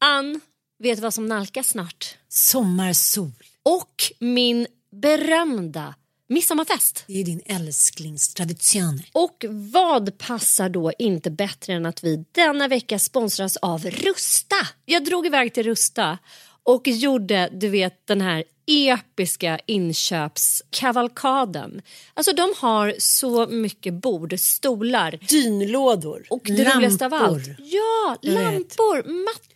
Ann, vet du vad som nalkas snart? Sommarsol. Och min berömda midsommarfest. Det är din älsklingstradition. Och vad passar då inte bättre än att vi denna vecka sponsras av Rusta? Jag drog iväg till Rusta och gjorde, du vet, den här episka inköpskavalkaden. Alltså de har så mycket bord, stolar Dynlådor. och det roligaste av allt. lampor. Ja, lampor, mattor.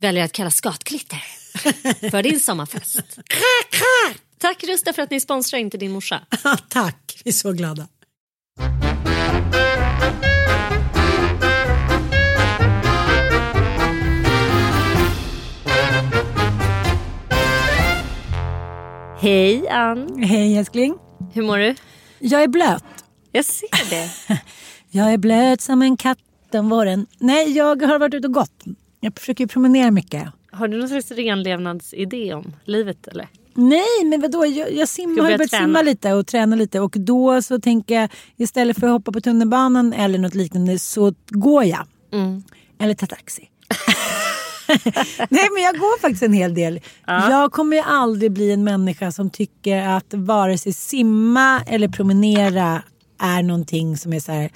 väljer att kalla skatklitter för din sommarfest. Tack Rusta för att ni sponsrar inte din morsa. Tack, vi är så glada. Hej Ann, Hej älskling. hur mår du? Jag är blöt. Jag ser det. Jag är blöt som en katt om våren. Nej, jag har varit ute och gått. Jag försöker ju promenera mycket. Har du någon slags renlevnadsidé om livet eller? Nej, men vadå? Jag, jag simmar, har börja börjat träna? simma lite och träna lite och då så tänker jag istället för att hoppa på tunnelbanan eller något liknande så går jag. Mm. Eller tar taxi. Nej men jag går faktiskt en hel del. Jag kommer ju aldrig bli en människa som tycker att vare sig simma eller promenera är någonting som är så här.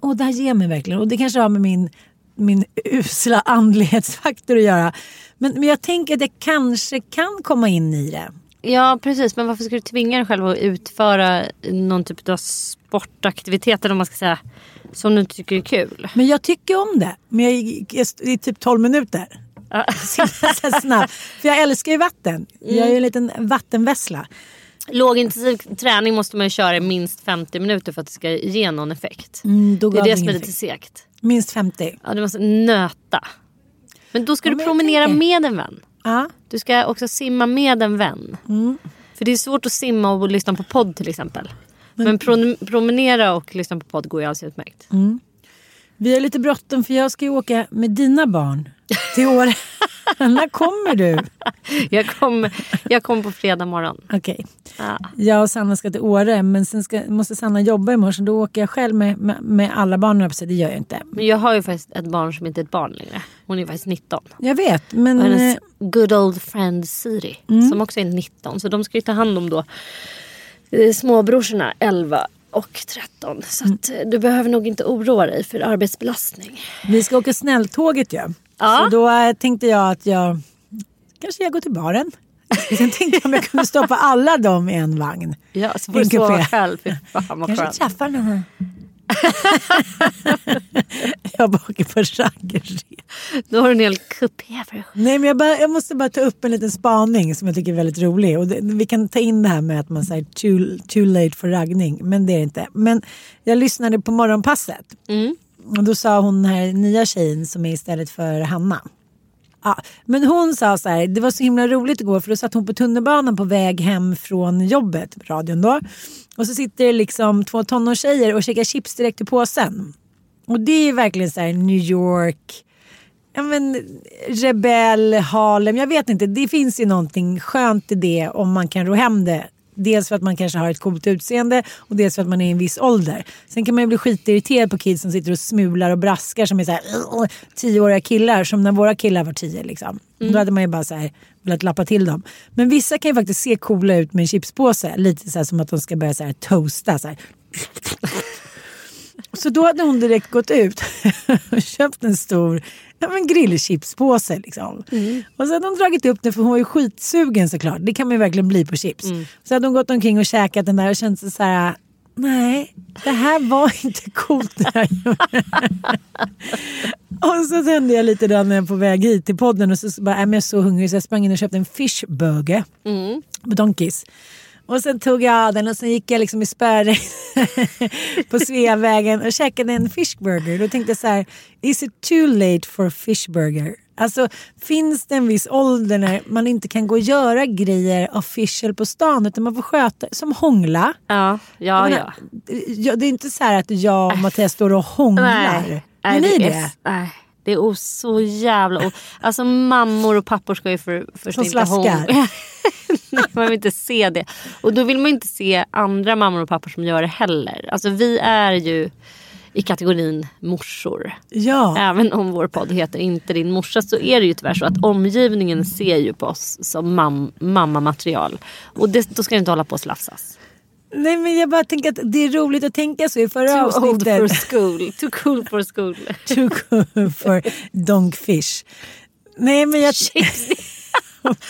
Åh det här ger mig verkligen. Och det kanske har med min, min usla andlighetsfaktor att göra. Men, men jag tänker att jag kanske kan komma in i det. Ja precis, men varför ska du tvinga dig själv att utföra någon typ av sportaktivitet eller man ska säga som du inte tycker är kul? Men jag tycker om det. Men jag, i typ 12 minuter. Så snabbt. För jag älskar ju vatten. Jag är ju en liten vattenvessla. Lågintensiv träning måste man ju köra i minst 50 minuter för att det ska ge någon effekt. Mm, det är det som är lite segt. Minst 50. Ja, du måste nöta. Men då ska Ja, du men promenera tänker- med en vän. Ja. Du ska också simma med en vän. Mm. För det är svårt att simma och lyssna på podd till exempel. Men, pro- promenera och lyssna på podd går ju alldeles utmärkt. Mm. Vi har lite bråttom för jag ska ju åka med dina barn till Åre. När kommer du? Jag kommer jag kom på fredag morgon. Okej. Ja. Jag och Sanna ska till Åre men sen ska, måste Sanna jobba imorgon så då åker jag själv med, med, med alla barnen. Så det gör jag inte. Men jag har ju faktiskt ett barn som inte är ett barn längre. Hon är faktiskt 19. Jag vet men... Och eh, hennes good old friend Siri som också är 19. Så de ska ju ta hand om då eh, småbrorsorna 11 och 13. Så att, eh, du behöver nog inte oroa dig för arbetsbelastning. Vi ska åka snälltåget ju. Ja. Så då eh, tänkte jag att jag... Kanske jag går till baren. Sen tänkte jag om jag kunde stoppa alla dem i en vagn. Ja, så får du sova själv. Fy fan vad Kanske skönt. träffar någon jag åker på raggarresa. Då har du en hel kupé för. Nej, men jag, bara, jag måste bara ta upp en liten spaning som jag tycker är väldigt rolig. Och det, vi kan ta in det här med att man säger too, too late for raggning, men det är det inte. Men jag lyssnade på morgonpasset. Och då sa hon den här nya tjejen som är istället för Hanna. Ja, men hon sa så här, det var så himla roligt igår för då satt hon på tunnelbanan på väg hem från jobbet, radion då. Och så sitter det liksom två tonårstjejer och käkar chips direkt i påsen. Och det är verkligen så här New York, ja men rebell, Harlem, jag vet inte. Det finns ju någonting skönt i det om man kan ro hem det. Dels för att man kanske har ett coolt utseende och dels för att man är i en viss ålder. Sen kan man ju bli skitirriterad på kids som sitter och smular och braskar som är så här tioåriga killar som när våra killar var tio liksom. Då hade man ju bara så här velat lappa till dem. Men vissa kan ju faktiskt se coola ut med en chipspåse. Lite så som att de ska börja så här toasta. Så här. Så då hade hon direkt gått ut och köpt en stor ja, men grillchipspåse. Liksom. Och så hade hon dragit upp den för hon var ju skitsugen såklart. Det kan man ju verkligen bli på chips. Så hade hon gått omkring och käkat den där och känt sig så här. Nej, det här var inte coolt. när jag gjorde det." och så tände jag lite då när jag på väg hit till podden och så bara, "Nej, men jag är så hungrig så jag sprang in och köpte en fishburger på Donkeys. Och sen tog jag den och sen gick jag liksom i spärregn på Sveavägen och käkade en fishburger. Då tänkte jag så här, is it too late for a fishburger? Alltså finns det en viss ålder när man inte kan gå och göra grejer official på stan utan man får sköta, som hångla. Ja, ja, menar, ja, Det är inte så här att jag och Mattias står och hånglar. Nej, Är ni det? det? Är, nej, det är så jävla... Alltså mammor och pappor ska ju för, först Som inte slaskar. Nej, man vill inte se det. Och då vill man inte se andra mammor och pappor som gör det heller. Alltså vi är ju i kategorin morsor. Ja. Även om vår podd heter Inte din morsa så är det ju tyvärr så att omgivningen ser ju på oss som mam- mammamaterial. Och det, då ska det inte hålla på och slafsas. Nej men jag bara tänker att det är roligt att tänka så i förra Too old for avsnittet. school. Too cool for school. Too cool for donkfish. Nej men jag...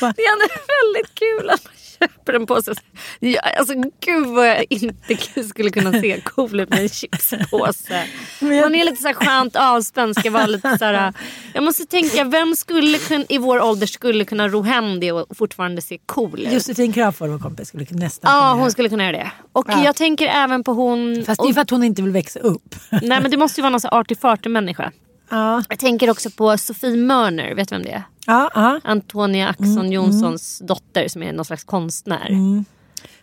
Det är ändå väldigt kul att man köper en påse. Ja, alltså gud vad jag inte skulle kunna se cool ut med en chipspåse. Man är lite så här skönt avspänd. Ska vara lite så här, jag måste tänka vem skulle kun, i vår ålder skulle kunna ro hem det och fortfarande se cool ut. Josefin Crafoord, vår kompis, skulle nästan Ja kunna hon skulle kunna göra det. Och Ja. jag tänker även på hon... Fast det är för att hon inte vill växa upp. nej men det måste ju vara någon artig människa. ja, Jag tänker också på Sofie Mörner, vet du vem det är? Ja, ja. Antonia Axon Johnsons dotter som är någon slags konstnär.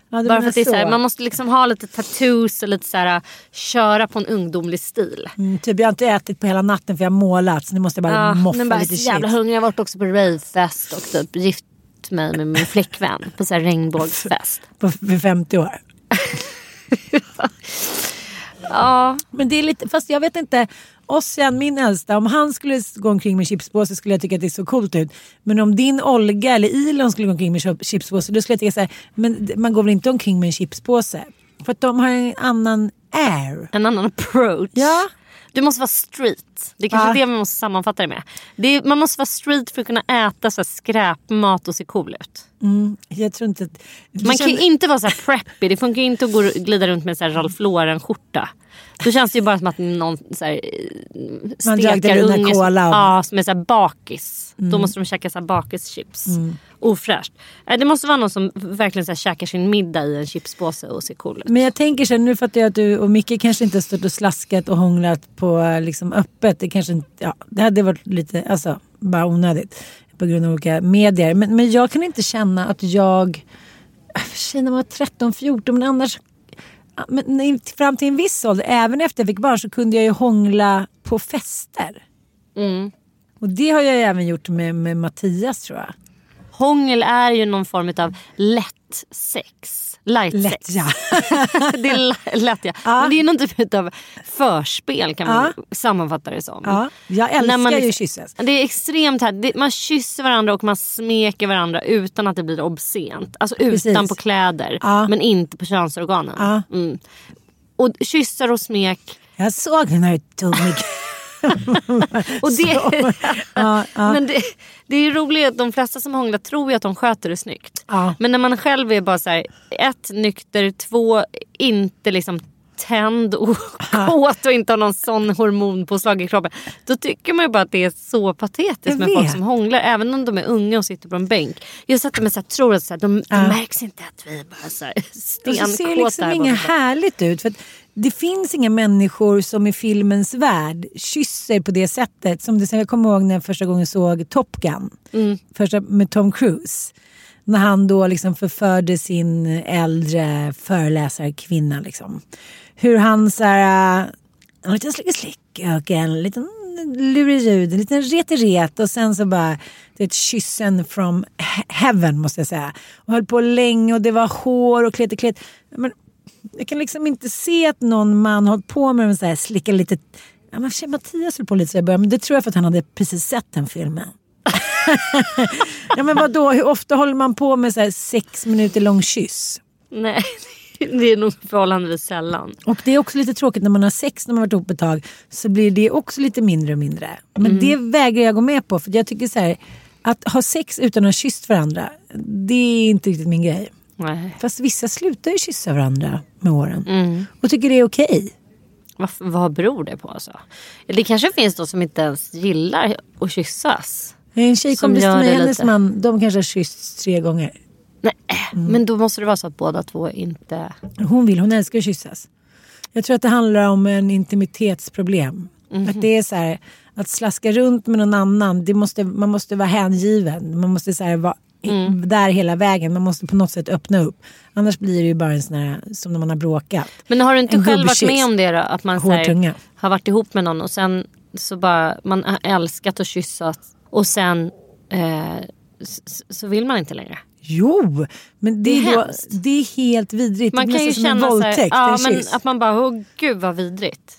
ja du Bara för att det är så här, så. man måste liksom ha lite tattoos och lite så här, köra på en ungdomlig stil. Mm, typ jag har inte ätit på hela natten för jag har målat så nu måste jag bara Ja, moffa men bara lite så jävla hungrig. Jag har varit också på ravefest och typ gift mig med min flickvän på så här regnbågsfest. På, vid 50 år. Ja, Men det är lite, fast jag vet inte. Ossian, min äldsta, om han skulle gå omkring med chipspåse skulle jag tycka att det såg coolt ut. Men om din Olga eller Ilon skulle gå omkring med chip- chipspåse då skulle jag tycka så här, men man går väl inte omkring med en chipspåse? För att de har en annan air. en annan approach. Ja. Du måste vara street. Det är kanske Ja. det vi måste sammanfatta det med. Det är, man måste vara street för att kunna äta så skräpmat och se cool ut. Jag tror inte att... Man kan ju inte vara så här preppy. Det funkar ju inte att gå glida runt med här Ralph Lauren-skörta. Då känns det ju bara som att någon så här, Man drack det stekarunge Luna som, ja, som är så här bakis. Då måste de käka så här bakischips. Ofräscht. Nej, Det måste vara någon som verkligen så här käkar sin middag i en chipspåse och ser cool ut. Men jag tänker så här, nu fattar jag att du och Micke kanske inte har stått och slaskat och hånglat på liksom öppet. Det kanske inte, ja, det hade varit lite, alltså bara onödigt på grund av olika medier. Men, men jag kan inte känna att jag, för sig när man var 13-14 men annars men fram till en viss ålder, även efter jag fick barn så kunde jag ju hångla på fester. Mm. Och det har jag ju även gjort med, med Mattias tror jag. Hångel är ju någon form av lätt sex. Light Lätt sex. ja. det är l- lätt ja. Men det är någon typ av förspel kan man Ja. sammanfatta det som. ja. Jag älskar man ju liksom- kyssas. Det är extremt här. Man kysser varandra och man smeker varandra utan att det blir obscent. Alltså Precis. utan på kläder Ja. men inte på könsorganen. Ja. Mm. Och kyssar och smek. Jag såg när du tog mig. Och det, ja, ja. Men det, det är roligt att de flesta som hånglar tror ju att de sköter det snyggt. Ja. Men när man själv är bara så här, ett nykter, två inte liksom tänd och kåt och inte har någon sån hormonpåslag i kroppen. Då tycker man ju bara att det är så patetiskt med folk som hånglar. Även om de är unga och sitter på en bänk. Just att de så här, tror att så här, de, Ja. det märks inte att vi är bara så stenkåta. ser det liksom här inget härligt ut. För det finns inga människor som i filmens värld kysser på det sättet. Som det, jag kommer ihåg när jag första gången såg Top Gun. Mm. Första, med Tom Cruise. När han då liksom förförde sin äldre föreläsarkvinna. Liksom. Hur han så här, äh, en liten slick och en liten lurirud, en liten retiret och sen så bara det är ett kyssen from he- heaven måste jag säga. Och höll på länge och det var hår och klet och klet. Men jag kan liksom inte se att någon man hållit på med en så här slicka lite Ja, men Mattias höll på lite så i början, men det tror jag för att han hade precis sett den filmen. ja men vadå, hur ofta håller man på med så här sex minuter lång kyss? Nej, det är nog förhållandevis sällan. Och det är också lite tråkigt när man har sex när man varit ihop ett tag. Så blir det också lite mindre och mindre. Men Mm. det vägrar jag gå med på. För jag tycker så här, att ha sex utan att ha kysst varandra. Det är inte riktigt min grej. Nej. Fast vissa slutar ju kyssa varandra med åren. Mm. Och tycker det är okej. Vad, vad beror det på alltså? Det kanske finns de som inte ens gillar att kyssas. En tjejkompis till mig, hennes lite. man, de kanske har kyssts tre gånger. Nej, Mm. men då måste det vara så att båda två inte... Hon vill, hon älskar att kyssas. Jag tror att det handlar om en intimitetsproblem. Mhm. Att det är så här, att slaska runt med någon annan, det måste, man måste vara hängiven. Man måste så här, vara Mm. där hela vägen. Man måste på något sätt öppna upp. Annars blir det ju bara en sån här, som när man har bråkat. Men har du inte En själv varit med om det då? Att man här, har varit ihop med någon och sen så bara man har älskat att kyssas och sen eh, så vill man inte längre. Jo, men det, Det är då, det är helt vidrigt. Man det kan ju en känna här, våldtäkt, ja, en men kyss. att man bara, åh gud vad vidrigt.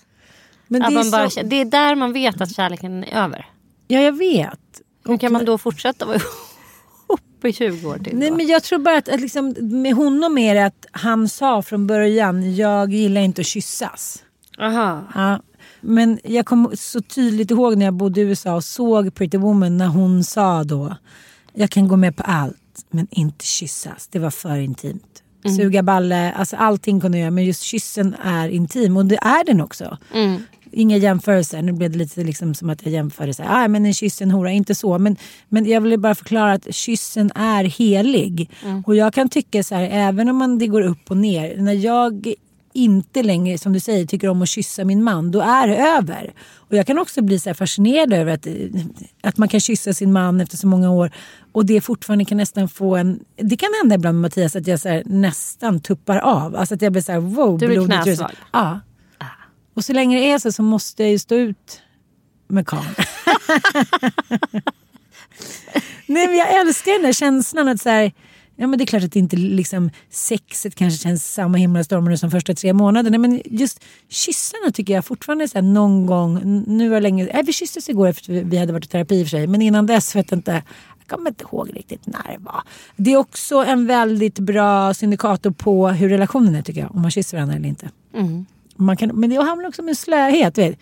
men det, är bara, så, känner- det är där man vet att kärleken är över. ja, jag vet. Hur kan man då fortsätta vara ihop i 20 år till? Nej då? men jag tror bara att, att liksom, med honom är det att han sa från början, jag gillar inte att kyssas. Aha. Ja. Men jag kommer så tydligt ihåg när jag bodde i USA och såg Pretty Woman när hon sa då, jag kan gå med på allt men inte kyssas. Det var för intimt. Suga balle, alltså allting kunde jag göra men just kyssen är intim och det är den också. Inga jämförelser, nu blev det lite liksom som att jag jämförde så här, ah, men en kyss är en hora, inte så. Men, men jag ville bara förklara att kyssen är helig. Och jag kan tycka så här, även om man, det går upp och ner, när jag inte längre, som du säger, tycker om att kyssa min man, då är det över. Och jag kan också bli så fascinerad över att, att man kan kyssa sin man efter så många år och det fortfarande kan nästan få en... Det kan hända ibland med Mattias att jag så här, nästan tuppar av. Alltså att jag blir så här, wow, Du blir knäsvag. Ja. Och så länge det är så så måste jag ju stå ut med karln. Nej men jag älskar den där känslan att så här, Ja men det är klart att det inte liksom sexet kanske känns samma himlastormar som första tre månaderna. Men just kyssarna tycker jag fortfarande så här, någon gång, nu var länge, nej, vi kysstes igår efter vi- hade varit i terapi i och för sig. Men innan dess vet jag inte, jag kommer inte ihåg riktigt när det var. Det är också en väldigt bra syndikator på hur relationen är tycker jag. Om man kysser varandra eller inte. Man kan, men det handlar också om en slöhet. Vet.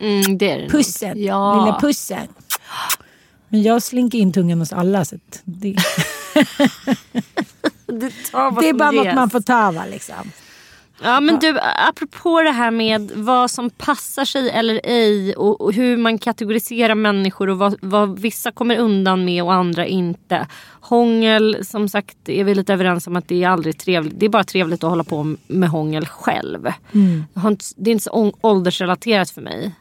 Mm, det är det. Pussen, Ja. lilla pussen. Men jag slinker in tungan hos alla. Så det, Det, det är bara något man får ta va liksom. Ja men du, apropå det här med vad som passar sig eller ej och, och hur man kategoriserar människor och vad, vad vissa kommer undan med och andra inte. Hångel, som sagt är vi lite överens om att det är aldrig trevligt. Det är bara trevligt att hålla på med hångel själv. Mm. Det är inte så åldersrelaterat för mig.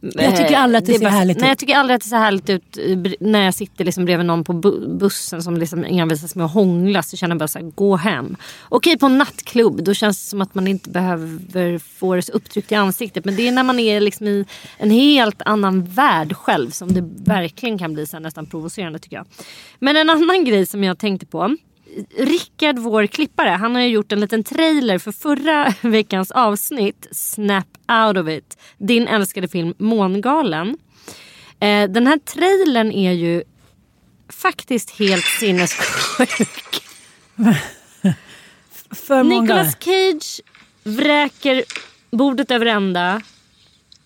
Jag tycker Eh, aldrig att det är ser bara- härligt Nej ut. jag tycker aldrig att det ser härligt ut eh, när jag sitter liksom bredvid någon på bu- bussen som liksom envisas med att hångla. Så känner jag bara så här, gå hem. Okej på en nattklubb då känns det som att man inte behöver få det så upptryckt i ansiktet. Men det är när man är liksom i en helt annan värld själv som det verkligen kan bli så nästan provocerande tycker jag. Men en annan grej som jag tänkte på. Rickard, vår klippare, han har ju gjort en liten trailer för förra veckans avsnitt Snap out of it. Din älskade film Mångalen. Eh, den här trailern är ju faktiskt helt sinnessjuk. För många. Nicolas Cage vräker bordet över ända.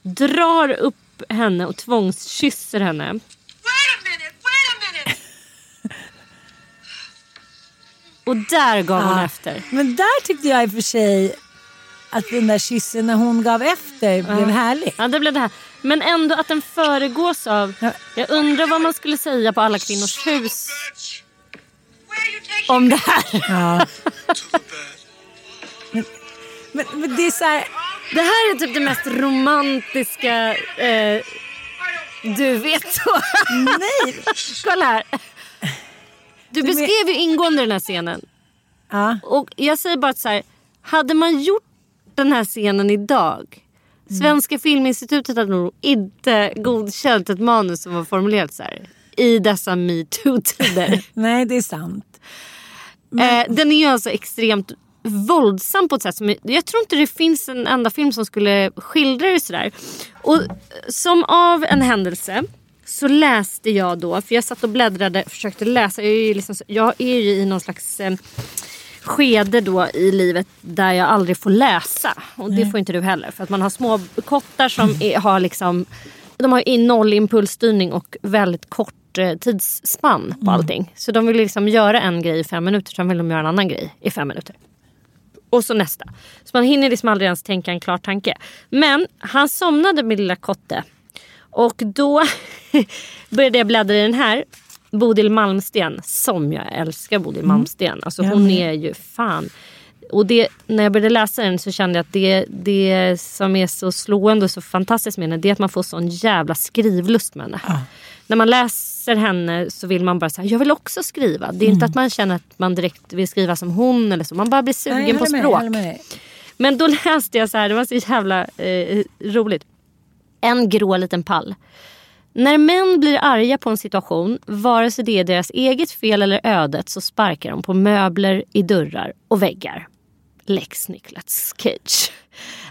Drar upp henne och tvångskysser henne. Och där gav hon efter. Men där tyckte jag i och för sig att den där kyssen när hon gav efter blev härlig. Ja, det blev det här. Men ändå att den föregås av... Ja. Jag undrar vad man skulle säga på Alla kvinnors hus om det här. Ja. Men, men, men det är så här, Det här är typ det mest romantiska eh, du vet så. nej. Kolla här. Du beskrev ju ingående den här scenen. Ja. Och jag säger bara att så här, hade man gjort den här scenen idag. Svenska Filminstitutet hade nog inte godkänt ett manus som var formulerat så här. I dessa metoo-tider. nej, det är sant. Eh, den är ju alltså extremt våldsam på ett sätt som jag tror inte det finns en enda film som skulle skildra det sådär. Och som av en händelse så läste jag då, för jag satt och bläddrade och försökte läsa. Jag är ju, liksom, jag är ju i någon slags eh, skede då i livet där jag aldrig får läsa. Och det får inte du heller. För att man har små kottar som är, har liksom de har noll impulsstyrning och väldigt kort eh, tidsspann på allting. Så de vill liksom göra en grej i fem minuter, sen vill de göra en annan grej i fem minuter. Och så nästa. Så man hinner liksom aldrig ens tänka en klar tanke. Men han somnade med lilla kotte. Och då började jag bläddra i den här. Bodil Malmsten, som jag älskar Bodil Malmsten. Alltså hon är ju fan. Och det, när jag började läsa den så kände jag att det, det som är så slående och så fantastiskt med henne det är att man får sån jävla skrivlust med henne. När man läser henne så vill man bara säga jag vill också skriva. Det är inte att man känner att man direkt vill skriva som hon eller så. Man bara blir sugen Nej, på med, språk. Men då läste jag så här, det var så jävla eh, roligt. En grå liten pall. När män blir arga på en situation, vare sig det är deras eget fel eller ödet, så sparkar de på möbler, i dörrar och väggar. Lex Nicolas Cage.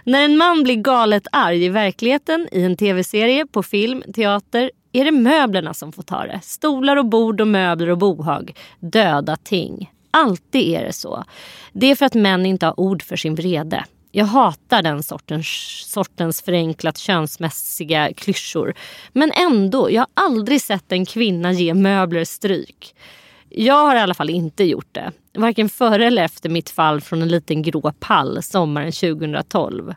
När en man blir galet arg i verkligheten, i en tv-serie, på film, teater, är det möblerna som får ta det. Stolar och bord och möbler och bohag. Döda ting. Alltid är det så. Det är för att män inte har ord för sin vrede. Jag hatar den sortens, sortens förenklat könsmässiga klyschor. Men ändå, jag har aldrig sett en kvinna ge möbler stryk. Jag har i alla fall inte gjort det. Varken före eller efter mitt fall från en liten grå pall sommaren 2012.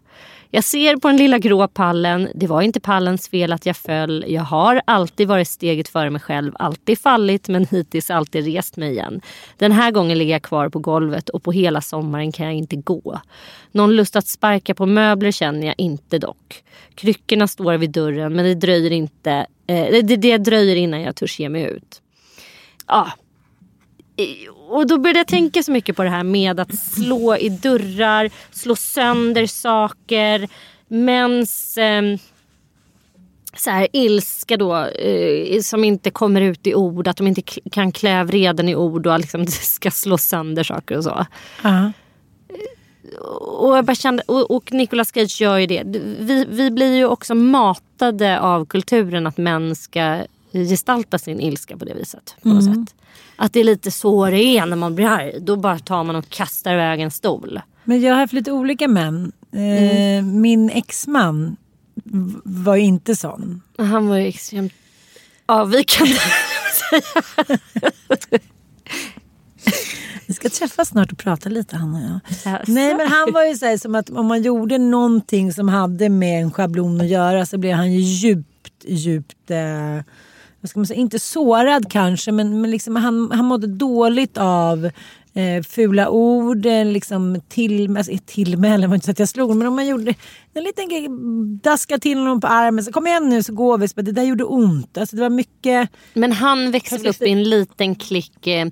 Jag ser på den lilla grå pallen. Det var inte pallens fel att jag föll. Jag har alltid varit steget före mig själv. Alltid fallit men hittills alltid rest mig igen. Den här gången ligger jag kvar på golvet och på hela sommaren kan jag inte gå. Någon lust att sparka på möbler känner jag inte dock. Kryckorna står vid dörren men det dröjer, inte, eh, det, det dröjer innan jag törs ge mig ut. Ah. Ja, och då började jag tänka så mycket på det här med att slå i dörrar, slå sönder saker. Mäns eh, så här, ilska då eh, som inte kommer ut i ord. Att de inte kan klä vreden i ord och liksom ska slå sönder saker och så. Och, jag bara kände, och, och Nicolas Cage gör ju det. Vi, vi blir ju också matade av kulturen att män ska gestalta sin ilska på det viset. På något sätt. Att det är lite så det är när man blir arg. Då bara tar man och kastar iväg en stol. Men jag har haft lite olika män. Eh, Min exman var inte sån. Han var ju extremt avvikande. Vi ska träffas snart och prata lite han och jag. Jaså? Nej men han var ju så här, som att om man gjorde någonting som hade med en schablon att göra så blev han ju djupt, djupt eh, vad ska man säga, inte sårad kanske men, men liksom han, han mådde dåligt av eh, fula ord, eh, liksom till, alltså, tillmälen var inte så att jag slog men om man gjorde en liten grej, daskade till honom på armen så kom igen nu så går vi, så det där gjorde ont. Alltså, det var mycket Men han växte upp i en liten klick eh,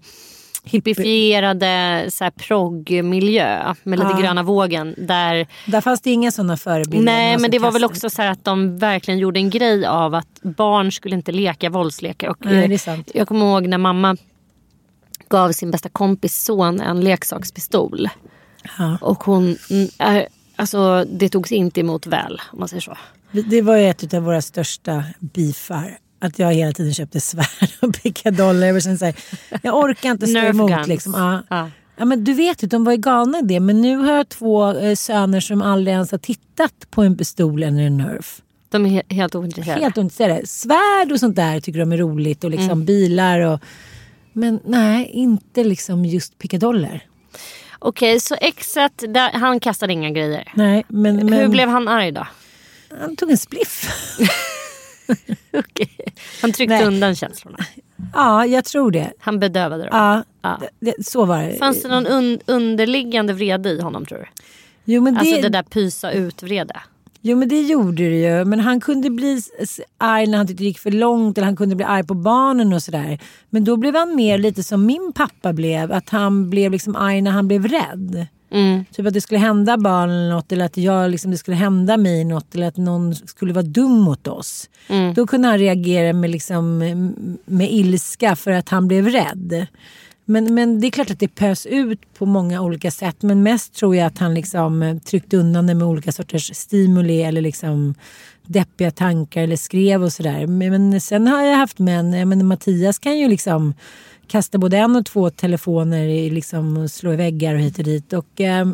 hippifierade så här, proggmiljö med lite Ja. gröna vågen. Där, Där fanns det inga sådana förebilder. nej Någon men det var väl också så att de verkligen gjorde en grej av att barn skulle inte leka våldslekar. Och, Nej. Jag kommer ihåg när mamma gav sin bästa kompis son en leksakspistol. Ja. Och hon, mm, alltså det togs inte emot väl om man säger så. Det var ju ett av våra största beefar. Att jag hela tiden köpte svärd och pickadoller. Så här, jag orkar inte stå emot. Liksom. Ja. Ja. Ja, men du vet ju, de var ju galna i det. Men nu har jag två eh, söner som aldrig ens har tittat på en pistol eller en Nerf. De är he- helt ointresserade. Helt ointresserade. Svärd och sånt där tycker de är roligt. Och liksom Mm. bilar och... Men nej, inte liksom just pickadoller. Okej, så exet, där, han kastade inga grejer. Nej, men, men Hur blev han arg då? han tog en spliff. Okej. Han tryckte Nej. undan känslorna. ja, jag tror det. Han bedövade dem. Ja, Ja. det, det, så var det. Fanns det någon un- underliggande vrede i honom tror du? Jo men det, Alltså det där pysa ut-vrede. jo men det gjorde det ju. Men han kunde bli arg när han tyckte det gick för långt eller han kunde bli arg på barnen och sådär. Men då blev han mer lite som min pappa blev. Att han blev liksom arg när han blev rädd. Mm. Typ att det skulle hända barnen något eller att jag, liksom, det skulle hända mig något eller att någon skulle vara dum mot oss. Mm. Då kunde han reagera med, liksom, med ilska för att han blev rädd. Men, men det är klart att det pös ut på många olika sätt. Men mest tror jag att han liksom tryckte undan det med olika sorters stimuli eller liksom deppiga tankar eller skrev och sådär. Men, men sen har jag haft män, jag menar, Mattias kan ju liksom kasta både en och två telefoner i liksom, och slå i väggar och hit och dit. Och, eh,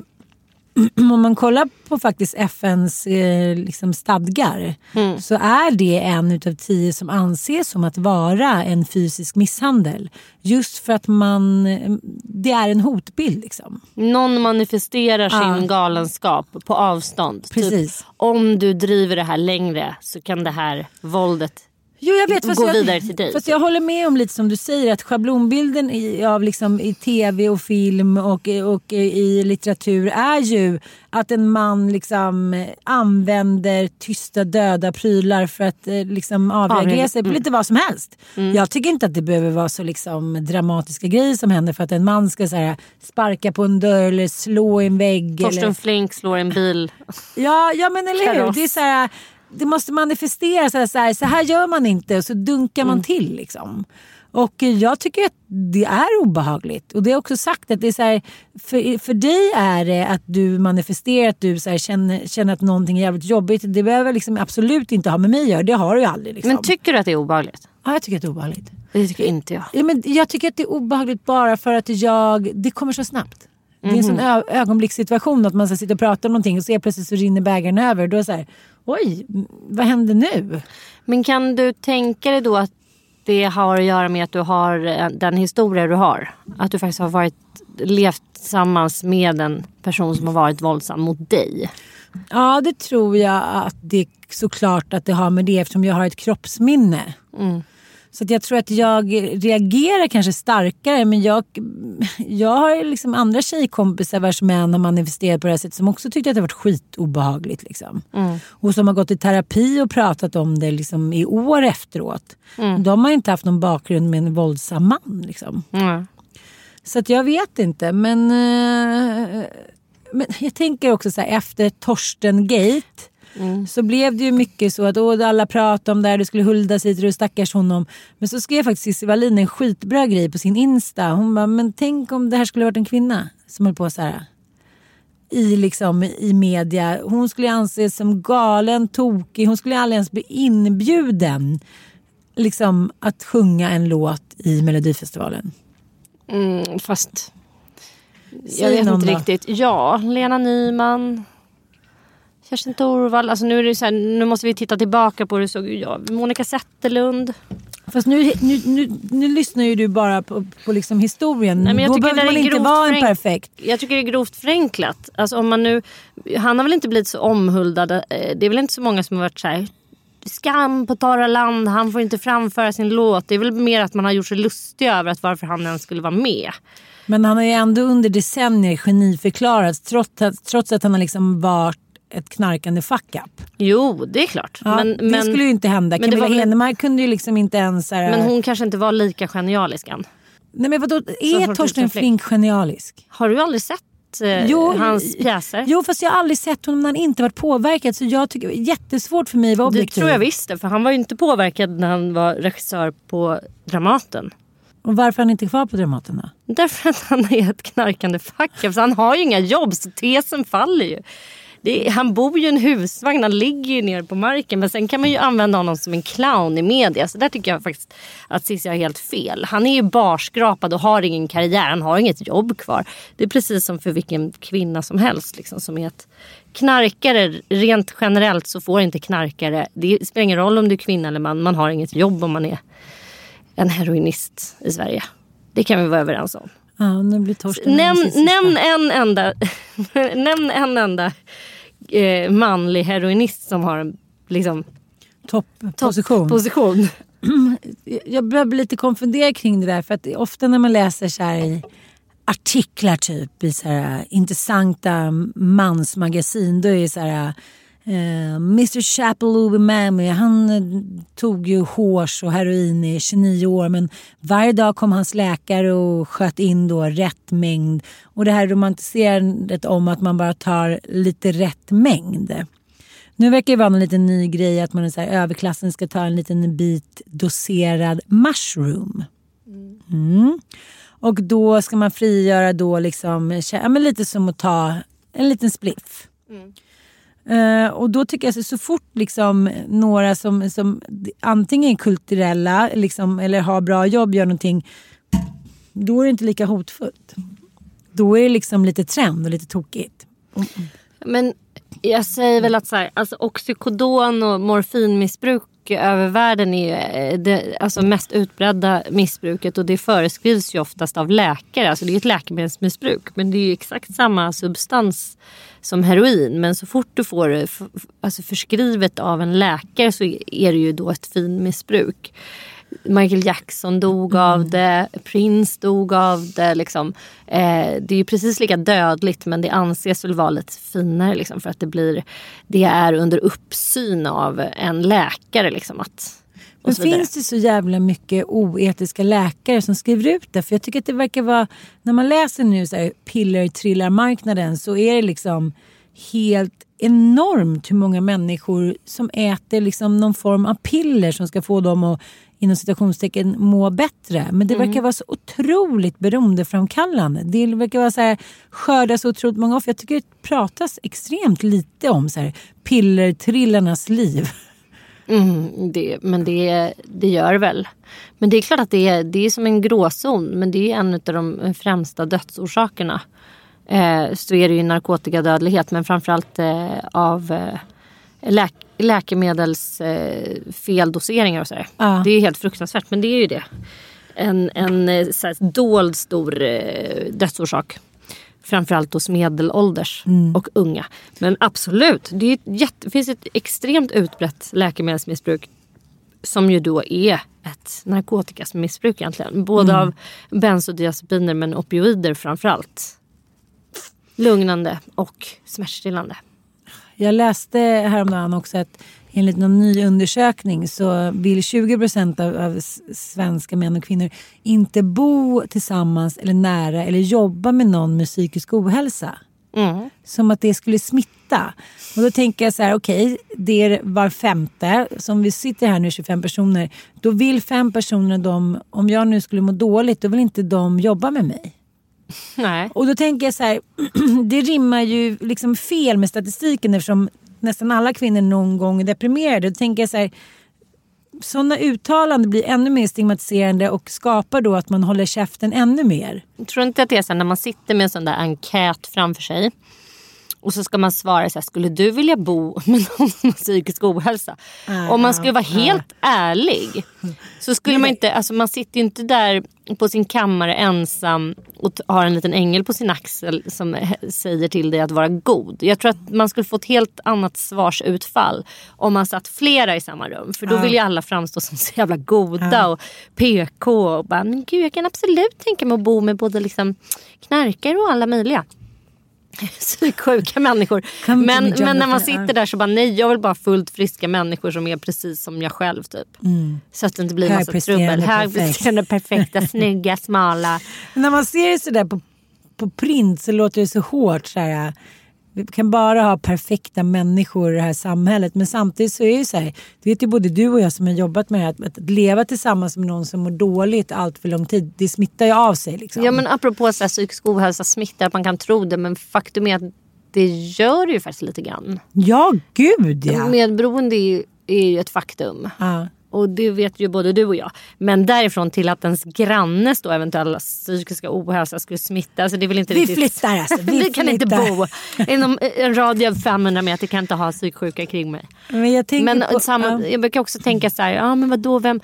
om man kollar på faktiskt FNs eh, liksom stadgar så är det en utav tio som anses som att vara en fysisk misshandel. Just för att man, eh, det är en hotbild. Liksom. Någon manifesterar Ja. sin galenskap på avstånd. Precis. Typ, om du driver det här längre så kan det här våldet Jo, jag vet. Fast Gå jag, vidare till dig, Fast jag håller med om lite som du säger att schablonbilden i, av liksom, i tv och film och, och i litteratur är ju att en man liksom använder tysta döda prylar för att eh, liksom avreagera sig på mm. lite vad som helst. Jag tycker inte att det behöver vara så liksom, dramatiska grejer som händer för att en man ska så här, sparka på en dörr eller slå en vägg. Torsten eller... Flink slår en bil. Ja, ja men eller hur. Det, är så här, det måste manifesteras. Så här, så, här, så här gör man inte och så dunkar Mm. man till. Liksom. Och eh, jag tycker att det är obehagligt. Och det är också sagt att det är så här, för, för dig är det att du manifesterar att du så här, känner, känner att någonting är jävligt jobbigt. Det behöver liksom absolut inte ha med mig att göra. Det har du ju aldrig. Liksom. Men tycker du att det är obehagligt? ja, jag tycker att det är obehagligt. Det tycker inte jag. Ja, men jag tycker att det är obehagligt bara för att jag, det kommer så snabbt. Det är en sån ö- ögonblickssituation att man ska sitta och prata om någonting och så plötsligt så rinner bägaren över. Då är så här, oj, vad händer nu? Men kan du tänka dig då att det har att göra med att du har eh, den historia du har? Att du faktiskt har varit, levt tillsammans med en person som har varit våldsam mot dig? Ja, det tror jag att det är såklart att det har med det eftersom jag har ett kroppsminne. Så jag tror att jag reagerar kanske starkare men jag, jag har liksom andra tjejkompisar vars män har manifesterat på det här sättet som också tyckte att det varit skitobehagligt. Liksom. Och som har gått i terapi och pratat om det liksom, i år efteråt. De har inte haft någon bakgrund med en våldsam man. Liksom. Mm. Så att jag vet inte men, eh, men jag tänker också så här efter Torsten Gate så blev det ju mycket så att åh, alla pratade om det här, det skulle huldas hit och stackars honom. Men så skrev faktiskt Cissi Wallin en skitbra grej på sin Insta. Hon bara, men tänk om det här skulle varit en kvinna som höll på så här i, liksom, i media. Hon skulle anses som galen, tokig. Hon skulle aldrig ens bli inbjuden liksom, att sjunga en låt i Melodifestivalen. Mm, fast Säg jag vet någon inte då. riktigt. Ja, Lena Nyman. Kerstin Thorvall. Alltså nu, är det så här, nu måste vi titta tillbaka på hur det såg ut. Ja, Monica Zetterlund. Fast nu, nu, nu, nu lyssnar ju du bara på, på liksom historien. Nej, men jag Då behöver man inte vara en perfekt. Jag tycker det är grovt förenklat. Alltså om man nu, han har väl inte blivit så omhuldad. Eh, Det är väl inte så många som har varit så här. Skam på torra land, han får inte framföra sin låt. Det är väl mer att man har gjort sig lustig över att varför han ens skulle vara med. Men han har ju ändå under decennier geniförklarats trots att, trots att han har liksom varit ett knarkande fuck up. Jo, det är klart. Ja, men, det men, skulle ju inte hända. men det Camilla Henemark kunde ju liksom inte ens... Här, men hon kanske inte var lika genialisk än. Nej men vadå, är Torsten Flink. Genialisk? Har du aldrig sett eh, Jo, hans pjäser? Jo fast jag har aldrig sett honom när han inte varit påverkad så jag tycker det är jättesvårt för mig att vara det objektiv. tror jag visst det, för han var ju inte påverkad när han var regissör på Dramaten. Och varför är han inte kvar på Dramaten då? Därför att han är ett knarkande fuck up, så han har ju inga jobb så tesen faller ju. Det han bor ju i en husvagn, han ligger ju ner på marken. Men sen kan man ju använda honom som en clown i media. Så där tycker jag faktiskt att Cissi har helt fel. Han är ju barskrapad och har ingen karriär, han har inget jobb kvar. Det är precis som för vilken kvinna som helst. Liksom, som är ett knarkare, rent generellt så får inte knarkare, det spelar ingen roll om du är kvinna eller man, man har inget jobb om man är en heroinist i Sverige. Det kan vi vara överens om. Ja, nu blir Torsten Nämn, nämn en enda, nämn en enda eh, manlig heroinist som har en liksom, Topposition. position. jag börjar bli lite konfunderad kring det där. För att ofta när man läser så här i artiklar typ i så här intressanta mansmagasin. Då är det så här eh, Mr Chapel Mammy han eh, tog ju hårs och heroin i 29 år men varje dag kom hans läkare och sköt in då rätt mängd. Och det här romantiserandet om att man bara tar lite rätt mängd. Nu verkar det vara en liten ny grej att man är så här, överklassen ska ta en liten bit doserad mushroom. Mm. Och då ska man frigöra då liksom, ja, men lite som att ta en liten spliff. Mm. Eh, och då tycker jag så, så fort liksom några som, som antingen är kulturella liksom, eller har bra jobb gör någonting. Då är det inte lika hotfullt. Då är det liksom lite trend och lite tokigt. Men jag säger väl att så här, alltså oxykodon och morfinmissbruk över världen är eh, det alltså mest utbredda missbruket och det föreskrivs ju oftast av läkare. Alltså det är ett läkemedelsmissbruk men det är ju exakt samma substans som heroin. Men så fort du får eh, det alltså förskrivet av en läkare så är det ju då ett finmissbruk. Michael Jackson dog av det, Prince dog av det. Liksom. Eh, det är ju precis lika dödligt men det anses väl vara lite finare liksom, för att det, blir, det är under uppsyn av en läkare. Liksom, att, Men finns det så jävla mycket oetiska läkare som skriver ut det? För jag tycker att det verkar vara, när man läser nu så här piller-trillarmarknaden så är det liksom helt enormt hur många människor som äter liksom någon form av piller som ska få dem att inom citationstecken må bättre. Men det Mm. verkar vara så otroligt beroendeframkallande. Det verkar vara så här, skörda så otroligt många offer. Jag tycker det pratas extremt lite om så här, pillertrillarnas liv. Mm, det, men det, det gör väl. Men det är klart att det är, det är som en gråzon. Men det är en av de främsta dödsorsakerna. Eh, så är det ju narkotikadödlighet. Men framförallt eh, av eh, läk, läkemedels eh, och sådär. Ja. Det är helt fruktansvärt. Men det är ju det. En, en eh, här, dold stor eh, dödsorsak. Framförallt hos medelålders och unga. Men absolut, det, är jätte, finns ett extremt utbrett läkemedelsmissbruk som ju då är ett narkotikasmissbruk egentligen. Både av bensodiazepiner men opioider framförallt. Lugnande och smärtstillande. Jag läste häromdagen också att enligt någon ny undersökning så vill 20 procent av, av svenska män och kvinnor inte bo tillsammans eller nära eller jobba med någon med psykisk ohälsa. Mm. Som att det skulle smitta. Och då tänker jag så här, okej, det är var femte. Som vi sitter här nu 25 personer. Då vill fem personer dem, om jag nu skulle må dåligt, då vill inte de jobba med mig. Nej. Och då tänker jag så här, det rimmar ju liksom fel med statistiken eftersom nästan alla kvinnor någon gång är deprimerade. Då tänker jag så här, sådana uttalanden blir ännu mer stigmatiserande och skapar då att man håller käften ännu mer. Jag tror inte att det är så när man sitter med en sån där enkät framför sig. Och så ska man svara så här, skulle du vilja bo med någon som har psykisk ohälsa? Om man skulle vara helt ärlig. Så skulle man inte, alltså man sitter ju inte där på sin kammare ensam och har en liten ängel på sin axel som säger till dig att vara god. Jag tror att man skulle få ett helt annat svarsutfall om man satt flera i samma rum. För då vill ju alla framstå som så jävla goda och PK. Och bara, men gud jag kan absolut tänka mig att bo med både liksom knarkare och alla möjliga psyksjuka människor. Men, men när man sitter där så bara nej jag vill bara fullt friska människor som är precis som jag själv typ. Så att det inte blir massa trubbel. Högpresterande, perfekta, snygga, smala. Men när man ser det sådär på, på print så låter det så hårt. Så här, vi kan bara ha perfekta människor i det här samhället. Men samtidigt så är det så här, det vet ju både du och jag som har jobbat med det här, att, att leva tillsammans med någon som mår dåligt allt för lång tid, det smittar ju av sig. Liksom. Ja men apropå så här, psykisk ohälsa smittar, att man kan tro det men faktum är att det gör det ju faktiskt lite grann. ja gud ja. Medberoende är ju, är ju ett faktum. ja. Och det vet ju både du och jag. Men därifrån till att ens grannes då eventuella psykiska ohälsa skulle smitta. Alltså det är inte Vi riktigt... flyttar alltså, vi Vi kan inte bo inom en radie av 500 meter. kan inte ha psyksjuka kring mig. Men, jag Men på, samma, ja. jag brukar också tänka så här, ja men vadå, vem,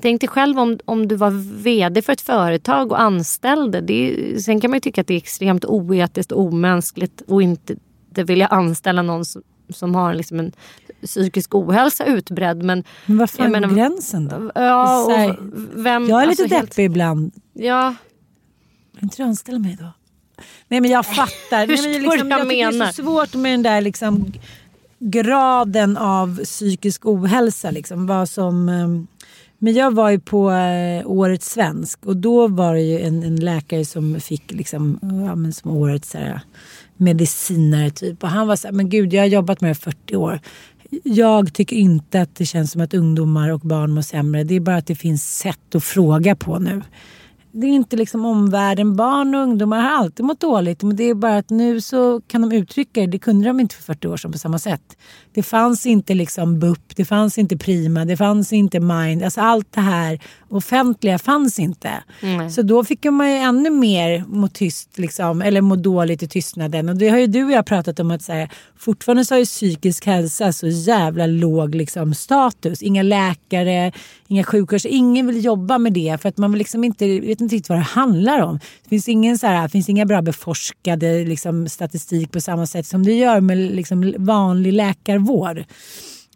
Tänk dig själv om, om du var vd för ett företag och anställde. Det är, sen kan man ju tycka att det är extremt oetiskt och omänskligt och inte, inte vilja anställa någon som, som har liksom en psykisk ohälsa utbredd. Men, Men vad fan jag menar- gränsen då? Ja, här, och vem, Jag är lite alltså helt- deppig ibland. Ja, Vill inte du anställa mig då? Nej men jag fattar. Nej, men liksom, jag jag tycker det menar. är så svårt med den där liksom, graden av psykisk ohälsa. Liksom, vad som, ehm, men jag var ju på eh, Årets svensk och då var det ju en, en läkare som fick liksom, ja, men som årets så här, medicinare typ. Och han var så här, men gud jag har jobbat med det i 40 år. Jag tycker inte att det känns som att ungdomar och barn mår sämre. Det är bara att det finns sätt att fråga på nu det är inte liksom omvärlden. Barn och ungdomar har alltid mått dåligt. Men det är bara att nu så kan de uttrycka det. Det kunde de inte för 40 år sedan på samma sätt. Det fanns inte liksom BUP, det fanns inte Prima, det fanns inte Mind. Alltså allt det här offentliga fanns inte. Så då fick man ju ännu mer må tyst, liksom, eller må dåligt i tystnaden. Och det har ju du och jag pratat om att säga, fortfarande så har ju psykisk hälsa så jävla låg liksom, status. Inga läkare, inga sjuksköterskor, ingen vill jobba med det för att man vill liksom inte, vet Liksom inte riktigt vad det handlar om. Det finns, ingen så här, finns inga bra beforskade liksom, statistik på samma sätt som det gör med liksom, vanlig läkarvård.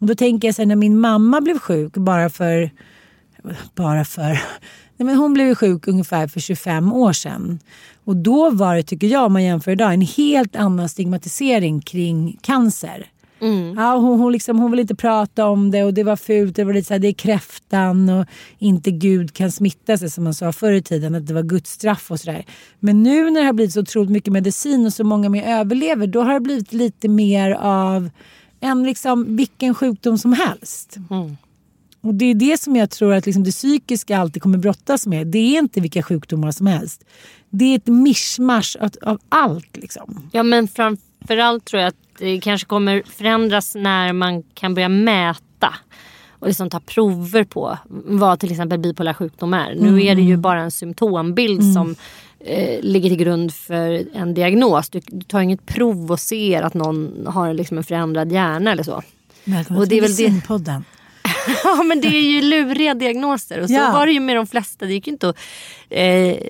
Och då tänker jag så här, när min mamma blev sjuk bara för bara för... Nej, men hon blev sjuk ungefär för 25 år sedan. Och då var det, tycker jag, om man jämför idag, en helt annan stigmatisering kring cancer. Ja, hon, hon, liksom, hon vill inte prata om det och det var fult. Det var lite så här, det är kräftan och inte Gud kan smitta sig som man sa förr i tiden. Att det var Guds straff och sådär. Men nu när det har blivit så otroligt mycket medicin och så många mer överlever. Då har det blivit lite mer av en liksom vilken sjukdom som helst. Och det är det som jag tror att liksom det psykiska alltid kommer brottas med. Det är inte vilka sjukdomar som helst. Det är ett mischmasch av, av allt. Liksom. Ja men framförallt tror jag att det kanske kommer förändras när man kan börja mäta och liksom ta prover på vad till exempel bipolär sjukdom är. Nu är det ju bara en symptombild som eh, ligger till grund för en diagnos. Du, du tar inget prov och ser att någon har liksom en förändrad hjärna eller så. Välkommen Och det är till väl det- Medicinpodden. Ja men det är ju luriga diagnoser och så Ja. var det ju med de flesta. Det gick ju inte, att, eh,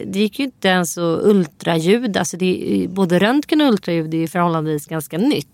det gick inte ens att ultraljud. Alltså det, är- både röntgen och ultraljud är ju förhållandevis ganska nytt.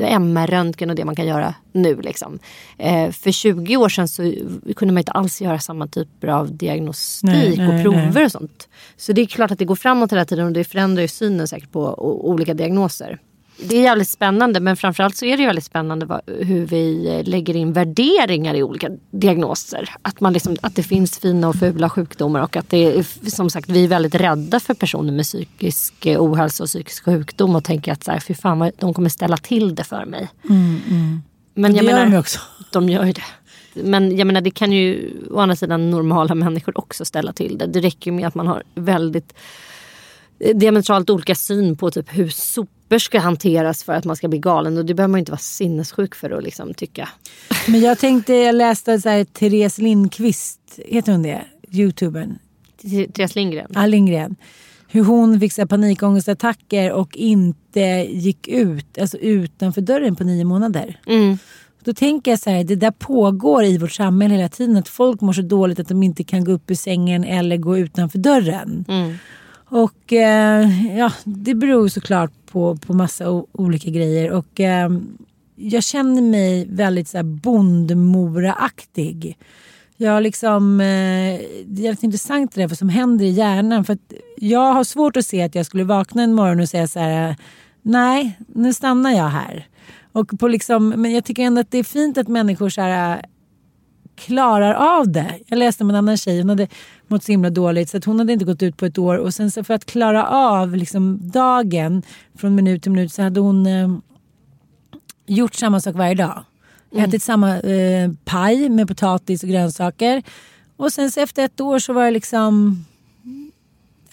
MR-röntgen och det man kan göra nu. Liksom. Eh, för 20 år sedan så kunde man inte alls göra samma typer av diagnostik Nej, nej, och prover nej. och sånt. Så det är klart att det går framåt hela tiden och det förändrar ju synen säkert på olika diagnoser. Det är jävligt spännande men framförallt så är det väldigt spännande vad, hur vi eh, lägger in värderingar i olika diagnoser. Att, man liksom, att det finns fina och fula sjukdomar och att det är, som sagt vi är väldigt rädda för personer med psykisk eh, ohälsa och psykisk sjukdom och tänker att så här, fy fan vad, de kommer ställa till det för mig. Men Det jag gör menar, de ju också. de gör ju det. Men jag menar det kan ju å andra sidan normala människor också ställa till det. Det räcker med att man har väldigt eh, diametralt olika syn på typ hur sopor ska hanteras för att man ska bli galen. Och det behöver man inte vara sinnessjuk för att liksom tycka. Men jag tänkte, jag läste så här, Therese Lindqvist, heter hon det? Youtubern. Therese Lindgren. Ja, Lindgren. Hur hon fick så här, panikångestattacker och inte gick ut, alltså utanför dörren på nio månader. Mm. Då tänker jag så här, det där pågår i vårt samhälle hela tiden. Att folk mår så dåligt att de inte kan gå upp ur sängen eller gå utanför dörren. Och eh, ja, det beror såklart på, på massa olika grejer. Och eh, jag känner mig väldigt så här bondmora-aktig. Jag liksom, eh, det är jävligt intressant det där vad som händer i hjärnan. För att jag har svårt att se att jag skulle vakna en morgon och säga så här, nej, nu stannar jag här. Och på liksom, men jag tycker ändå att det är fint att människor så här, klarar av det. Jag läste om en annan tjej, hon hade mått så himla dåligt så att hon hade inte gått ut på ett år. Och sen så för att klara av liksom dagen från minut till minut så hade hon eh, gjort samma sak varje dag. Ätit samma eh, paj med potatis och grönsaker. Och sen så efter ett år så var det liksom...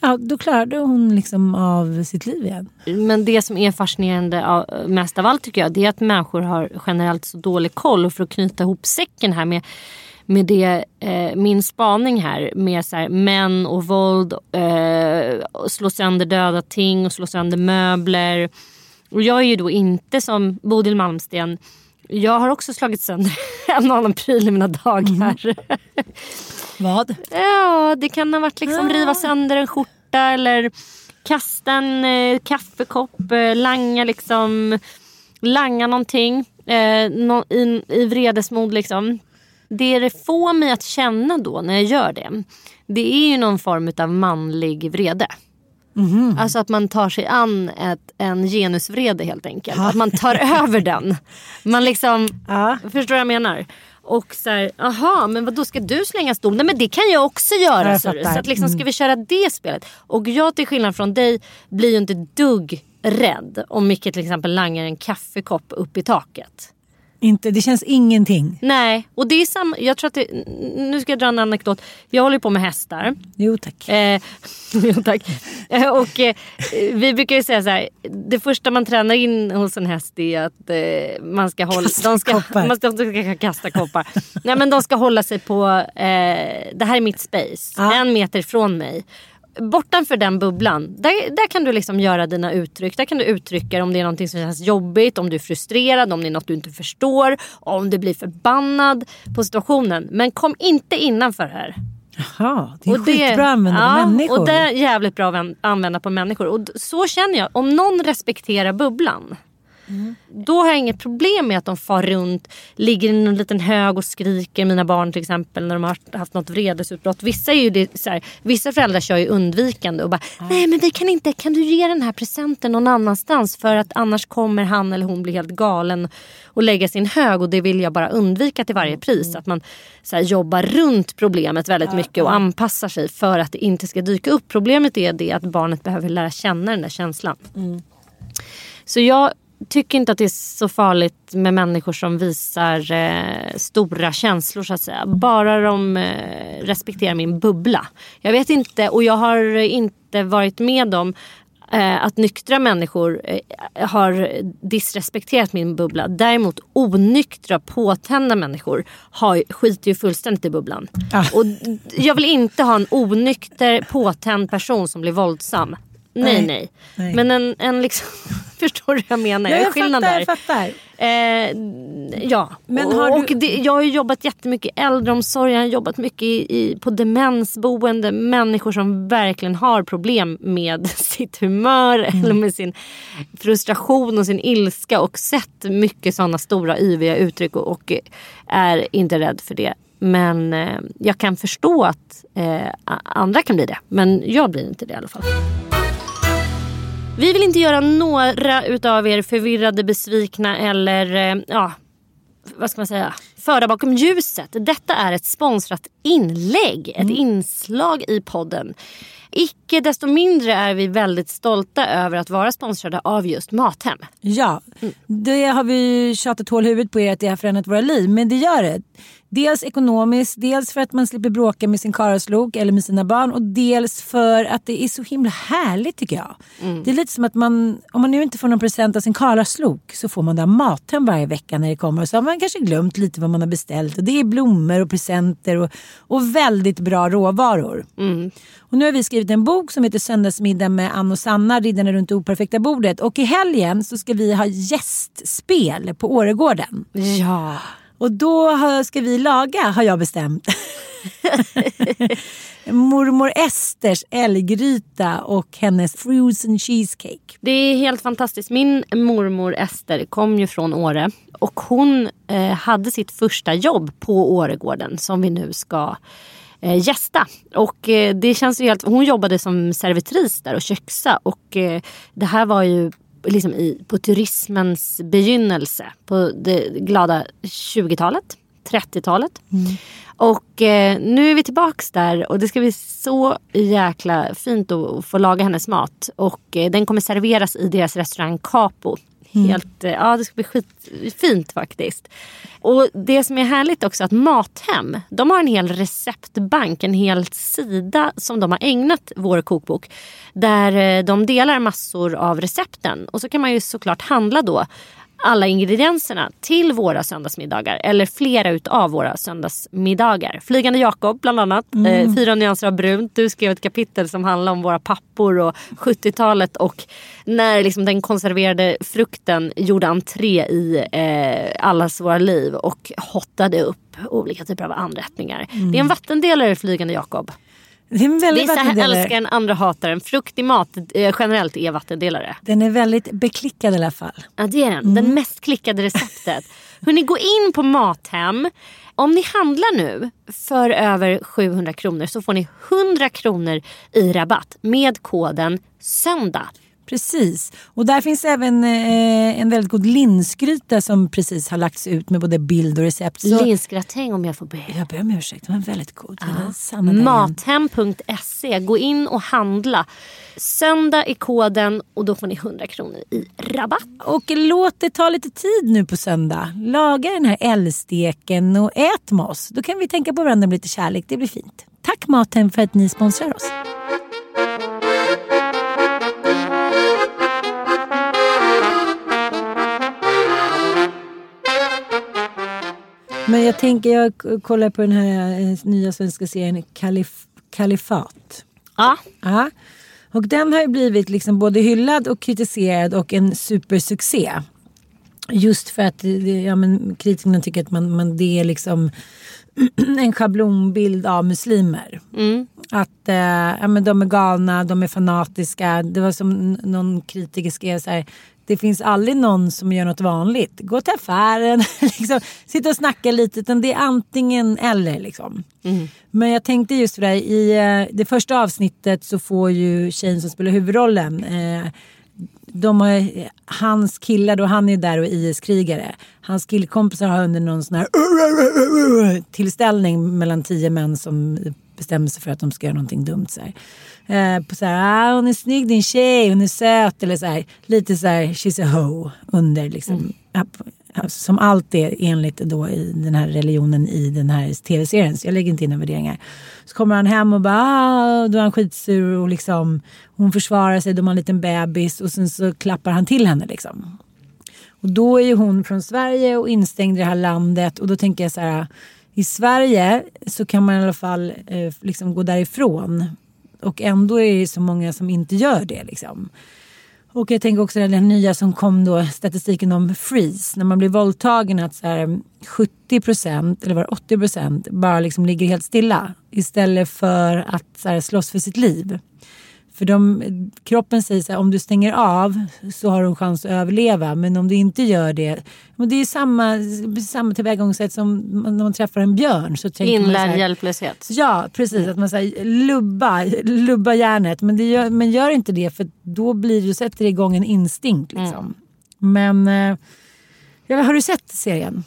Ja, då klarade hon liksom av sitt liv igen. Men det som är fascinerande av- mest av allt tycker jag det är att människor har generellt så dålig koll. Och för att knyta ihop säcken här med, med det, eh, min spaning här med så här, män och våld, eh, och slå sönder döda ting och slå sönder möbler. Och jag är ju då inte som Bodil Malmsten jag har också slagit sönder en annan pryl i mina dagar. Vad? Ja, det kan ha varit liksom riva sönder en skjorta eller kasta en eh, kaffekopp, eh, langa liksom, langa någonting eh, no, i, i vredesmod liksom. Det det får mig att känna då när jag gör det, det är ju någon form av manlig vrede. Alltså att man tar sig an ett, en genusvrede helt enkelt. Att man tar över den. Man liksom, Ja. förstår du vad jag menar? Och så här, aha, men vad då ska du slänga stol? Nej men det kan jag också göra. jag så, så att liksom, ska vi köra det spelet? Och jag till skillnad från dig blir ju inte dugg rädd om Micke till exempel langar en kaffekopp upp i taket. Inte, det känns ingenting. Nej, och det är samma, jag tror att det, nu ska jag dra en anekdot. Jag håller på med hästar. Jo tack. Eh, jo, tack. Eh, och eh, vi brukar ju säga så här. Det första man tränar in hos en häst är att eh, man ska hålla... Kasta de ska, koppar. Man ska, de ska kasta koppar. Nej men de ska hålla sig på... Eh, det här är mitt space. Ja. En meter från mig. Bortanför den bubblan, där, där kan du liksom göra dina uttryck. Där kan du uttrycka om det är någonting som känns jobbigt, om du är frustrerad, om det är något du inte förstår, om du blir förbannad på situationen. Men kom inte innanför här. Jaha, det är Och det- skitbra att använda ja, på människor. Och det är jävligt bra att använ- använda på människor. Och så känner jag. Om någon respekterar bubblan. Mm. Då har jag inget problem med att de far runt, ligger i en liten hög och skriker. Mina barn till exempel när de har haft något vredesutbrott. Vissa, är ju det, så här, vissa föräldrar kör ju undvikande och bara Nej men vi kan inte, kan du ge den här presenten någon annanstans för att annars kommer han eller hon bli helt galen och lägga sin hög och det vill jag bara undvika till varje pris. Att man så här, jobbar runt problemet väldigt mycket och anpassar sig för att det inte ska dyka upp. Problemet är det att barnet behöver lära känna den där känslan. Så jag tycker inte att det är så farligt med människor som visar eh, stora känslor så att säga. Bara de eh, respekterar min bubbla. Jag vet inte och jag har inte varit med om eh, att nyktra människor eh, har disrespekterat min bubbla. Däremot onyktra, påtända människor har, skiter ju fullständigt i bubblan. Ah. Och jag vill inte ha en onykter, påtänd person som blir våldsam. Nej, Nej. Men en, en liksom... Förstår du vad jag menar? ja, Jag jag skillnad fattar, där. jag fattar. Eh, ja, Men och, har du- och det, jag har ju jobbat jättemycket i äldreomsorg, jag har jobbat mycket i, i, på demensboende. Människor som verkligen har problem med sitt humör Mm. eller med sin frustration och sin ilska och sett mycket sådana stora yviga uttryck och, och är inte rädd för det. Men eh, jag kan förstå att eh, andra kan bli det. Men jag blir inte det i alla fall. Vi vill inte göra några utav er förvirrade, besvikna eller eh, ja, vad ska man säga, föra bakom ljuset. Detta är ett sponsrat inlägg, ett inslag i podden. Icke desto mindre är vi väldigt stolta över att vara sponsrade av just Mathem. Ja, det har vi tjatat hål huvudet på er att det har förändrat våra liv. Men det gör det. Dels ekonomiskt, dels för att man slipper bråka med sin karlslok eller med sina barn och dels för att det är så himla härligt tycker jag. Det är lite som att man, om man nu inte får någon present av sin karlslok så får man det av Mathem varje vecka när det kommer. Och så har man kanske glömt lite vad man har beställt. Och det är blommor och presenter och, och väldigt bra råvaror. Och nu har vi skrivit en bok som heter Söndagsmiddag med Ann och Sanna, Riddarna runt det operfekta bordet. Och i helgen så ska vi ha gästspel på Åregården. Ja. Och då ska vi laga, har jag bestämt. Mormor Esters älggryta och hennes frozen cheesecake. Det är helt fantastiskt. Min mormor Ester kom ju från Åre och hon eh, hade sitt första jobb på Åregården som vi nu ska eh, gästa. Och eh, det känns ju helt... Hon jobbade som servitris där och köksa och eh, det här var ju liksom i, på turismens begynnelse på det glada 20-talet, 30-talet. Och eh, nu är vi tillbaks där och det ska bli så jäkla fint att få laga hennes mat. Och eh, den kommer serveras i deras restaurang Capo. Mm. Helt, mm. ja, det ska bli skitfint faktiskt. Och det som är härligt också är att Mathem, de har en hel receptbank, en hel sida som de har ägnat vår kokbok. Där eh, de delar massor av recepten. Och så kan man ju såklart handla då alla ingredienserna till våra söndagsmiddagar. Eller flera utav våra söndagsmiddagar. Flygande Jakob bland annat. Eh, Fyra nyanser av brunt. Du skrev ett kapitel som handlar om våra pappor och 70-talet och när liksom den konserverade frukten gjorde entré i eh, allas våra liv och hottade upp olika typer av anrättningar. Det är en vattendelare Flygande Jakob. Det är en väldigt Vissa älskar den, andra hatar den. Frukt i mat eh, generellt är vattendelare. Den är väldigt beklickad i alla fall. Ja det är den. Den mest klickade receptet. Hörrni, gå in på Mathem. Om ni handlar nu för över 700 kronor så får ni 100 kronor i rabatt med koden SÖNDAG. Precis. Och där finns även eh, en väldigt god linsgryta som precis har lagts ut med både bild och recept. Så Linsgratäng om jag får be. jag ber om ursäkt, den var väldigt god. Igen. Mathem.se. Gå in och handla. Söndag är koden och då får ni 100 kronor i rabatt. Och låt det ta lite tid nu på söndag. Laga den här älgsteken och ät med oss. Då kan vi tänka på varandra med lite kärlek. Det blir fint. Tack Mathem för att ni sponsrar oss. Men jag tänker, jag kollar på den här eh, nya svenska serien Kalif- Kalifat. Ja, Ja. Och den har ju blivit liksom både hyllad och kritiserad och en supersuccé. Just för att det- ja, men, kritikerna tycker att man, man, det är liksom en schablonbild av muslimer. Att eh, ja, men de är galna, de är fanatiska. Det var som någon kritiker skrev så här. Det finns aldrig någon som gör något vanligt. Gå till affären, liksom, sitta och snacka lite. Utan det är antingen eller. Liksom. Men jag tänkte just för det, här, i eh, det första avsnittet så får ju tjejen som spelar huvudrollen eh, de har, hans killar då, han är där och IS-krigare. Hans killkompisar har under någon sån här tillställning mellan tio män som bestämmer sig för att de ska göra någonting dumt. Så här. Eh, på så här, ah, hon är snygg din tjej, hon är söt. Eller så här, lite så här, she's a hoe under liksom. Alltså, som allt är enligt då i den här religionen i den här tv-serien. Så jag lägger inte in några värderingar. Så kommer han hem och bara, ah, då är han skitsur och liksom hon försvarar sig, de har en liten bebis och sen så klappar han till henne liksom. Och då är ju hon från Sverige och instängd i det här landet och då tänker jag så här. I Sverige så kan man i alla fall eh, liksom gå därifrån. Och ändå är det så många som inte gör det liksom. Och jag tänker också den nya som kom då, statistiken om freeze. När man blir våldtagen att så här, 70 procent, eller var det 80 procent, bara liksom ligger helt stilla. Istället för att så här, slåss för sitt liv. För de, kroppen säger så här, om du stänger av så har du en chans att överleva. Men om du inte gör det. Men det är samma, samma tillvägagångssätt som när man träffar en björn. Så tänker man så inlärd hjälplöshet. Ja, precis. Att man säger lubba, lubba hjärnet. Men, gör, men gör inte det för då blir det, sätter det igång en instinkt. Liksom. Men eh, har du sett serien?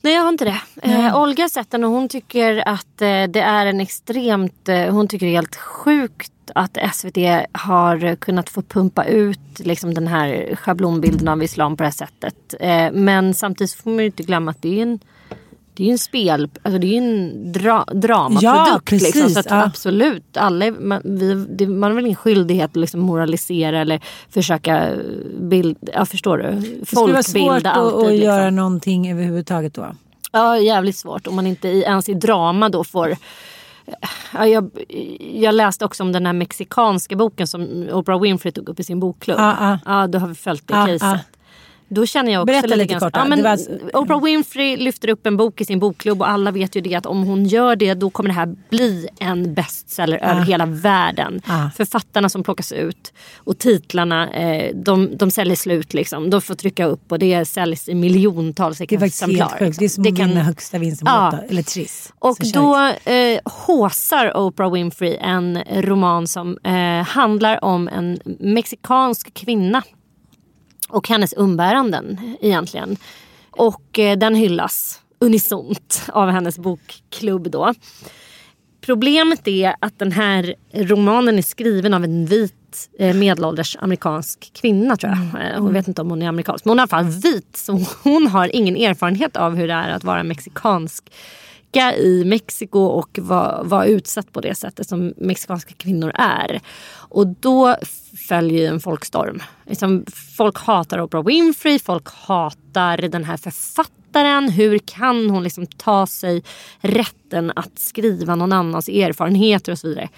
Nej jag har inte det. Eh, Olga har sett den och hon tycker att eh, det är en extremt, eh, hon tycker det är helt sjukt att SVT har kunnat få pumpa ut liksom, den här schablonbilden av islam på det här sättet. Eh, men samtidigt får man ju inte glömma att det är en det är ju en spel, alltså det är ju en dra, dramaprodukt. Ja, precis, liksom, så ja. Absolut, alla, man, vi, det, man har väl ingen skyldighet att liksom moralisera eller försöka bild, ja, förstår du? Det skulle vara svårt Folkbilda att, alltid. att liksom. göra någonting överhuvudtaget då. Ja, jävligt svårt. Om man inte ens i drama då får... Ja, jag, jag läste också om den här mexikanska boken som Oprah Winfrey tog upp i sin bokklubb. Ja, ja. ja då har vi följt det Ja, caset. Då känner jag också Berätta lite grann- kort. Ja, men var- Oprah Winfrey lyfter upp en bok i sin bokklubb och alla vet ju det att om hon gör det då kommer det här bli en bestseller över hela världen. Ja. Författarna som plockas ut och titlarna eh, de, de säljer slut liksom. De får trycka upp och det säljs i miljontals Det är exemplar. helt sjukt. Det är som Det kan- vinna högsta. Lotto. Eller Triss. och då eh, håsar Oprah Winfrey en roman som eh, handlar om en mexikansk kvinna och hennes umbäranden egentligen. Och eh, den hyllas unisont av hennes bokklubb då. Problemet är att den här romanen är skriven av en vit eh, medelålders amerikansk kvinna tror jag. Eh, Hon vet inte om hon är amerikansk men hon är i alla fall vit. Så hon har ingen erfarenhet av hur det är att vara mexikansk i Mexiko och var, var utsatt på det sättet som mexikanska kvinnor är. Och då följer en folkstorm. Liksom, folk hatar Oprah Winfrey, folk hatar den här författaren. Hur kan hon liksom ta sig rätten att skriva någon annans erfarenheter och så vidare.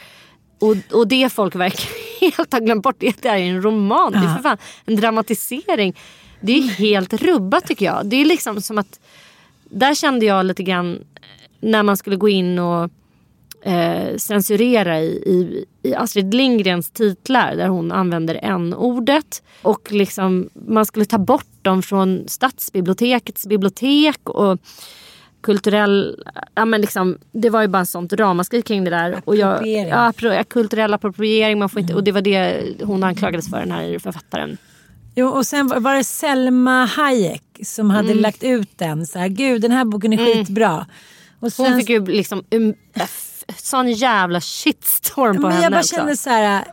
Och, och det folk verkar helt ha glömt bort det är en roman. Det är för fan en dramatisering. Det är helt rubbat tycker jag. Det är liksom som att där kände jag lite grann när man skulle gå in och eh, censurera i, i, i Astrid Lindgrens titlar där hon använder n-ordet. Och liksom, man skulle ta bort dem från stadsbibliotekets bibliotek. och kulturell, ja men liksom, det var ju bara sånt ramaskri kring det där. Och jag, ja, kulturell appropriering, man får inte, och det var det hon anklagades för den här författaren. Jo, och sen var det Selma Hayek som hade Mm. lagt ut den. Så här, Gud, den här boken är skitbra. Och sen, Hon fick ju liksom um, sån jävla shitstorm på men henne jag bara också. känner så här.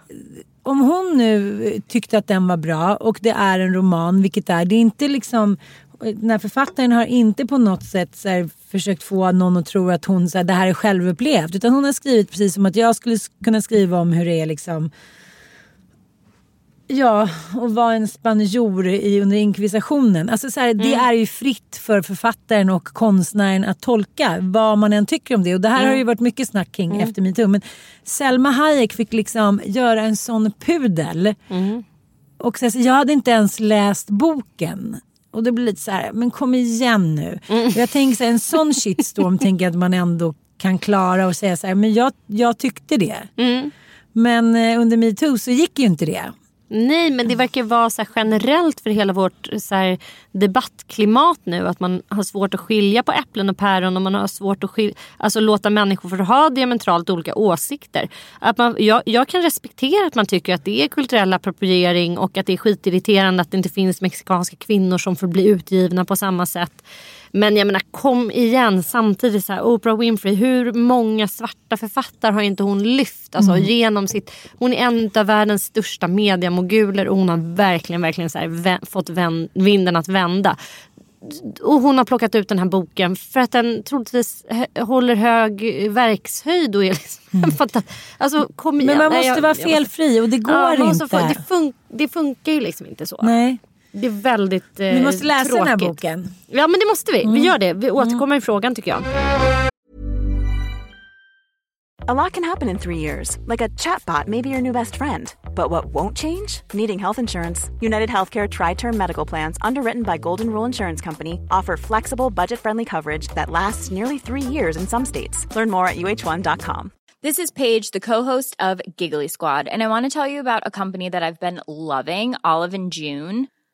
Om hon nu tyckte att den var bra och det är en roman, vilket det är. Det är inte liksom, den här författaren har inte på något sätt så här, försökt få någon att tro att hon, så här, det här är självupplevt. Utan hon har skrivit precis som att jag skulle kunna skriva om hur det är liksom Ja, och vara en spanjor i, under inkvisitionen. Alltså så här, Det är ju fritt för författaren och konstnären att tolka vad man än tycker om det. Och det här har ju varit mycket snack kring efter metoo. Men Selma Hayek fick liksom göra en sån pudel. Och så, jag hade inte ens läst boken. Och det blir lite så här, men kom igen nu. Och jag tänker så här, en sån shitstorm tänker jag att man ändå kan klara och säga så här, men jag, jag tyckte det. Men eh, under metoo så gick ju inte det. Nej men det verkar vara så här generellt för hela vårt så här debattklimat nu. Att man har svårt att skilja på äpplen och päron och man har svårt att skilja, alltså låta människor få ha diametralt olika åsikter. Att man, jag, jag kan respektera att man tycker att det är kulturell appropriering och att det är skitirriterande att det inte finns mexikanska kvinnor som får bli utgivna på samma sätt. Men jag menar kom igen samtidigt så här, Oprah Winfrey, hur många svarta författare har inte hon lyft? Alltså, genom sitt, hon är en av världens största mediamoguler och hon har verkligen, verkligen så här, vä- fått vän, vinden att vända. Och hon har plockat ut den här boken för att den troligtvis håller hög verkshöjd. Och är liksom, Fattar- alltså, kom igen. Mm. Men man Nej, måste jag- vara jag måste- felfri och det går Ja, inte. få- det, fun- det funkar ju liksom inte så. Nej. Det är väldigt eh, Vi måste läsa tråkigt. den här boken. Mm. Ja men det måste vi. Vi gör det. Vi återkommer i frågan tycker jag. A lot can happen in three years, like a chatbot may be your new best friend. But what won't change? Needing health insurance. United Healthcare Tri Term Medical Plans, underwritten by Golden Rule Insurance Company, offer flexible, budget friendly coverage that lasts nearly three years in some states. Learn more at uh1.com. This is Paige, the co-host of Giggly Squad, and I want to tell you about a company that I've been loving, Olive and June.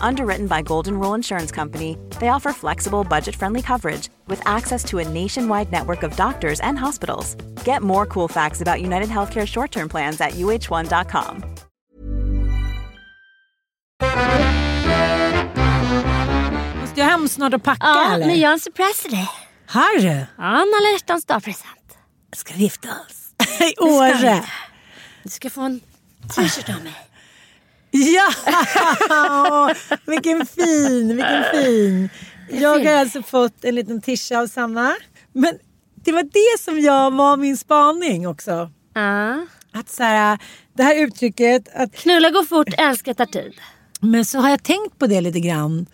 Underwritten by Golden Rule Insurance Company, they offer flexible, budget friendly coverage with access to a nationwide network of doctors and hospitals. Get more cool facts about United Healthcare short term plans at uh1.com. Måste jag hem snart och packa Ja, eller? men jag är en surprise till dig. Har du? Ja, Nalle hjärtans dagpresent. Ska vi gifta oss? I Åre? Du ska få en t-shirt av mig. Ja! vilken fin, vilken fin. Jag har alltså fått en liten tisha av Sanna. Men det var det som jag var min spaning också. Ja. Att så här, det här uttrycket att Knulla går fort, älska tar tid. Men så har jag tänkt på det lite grann.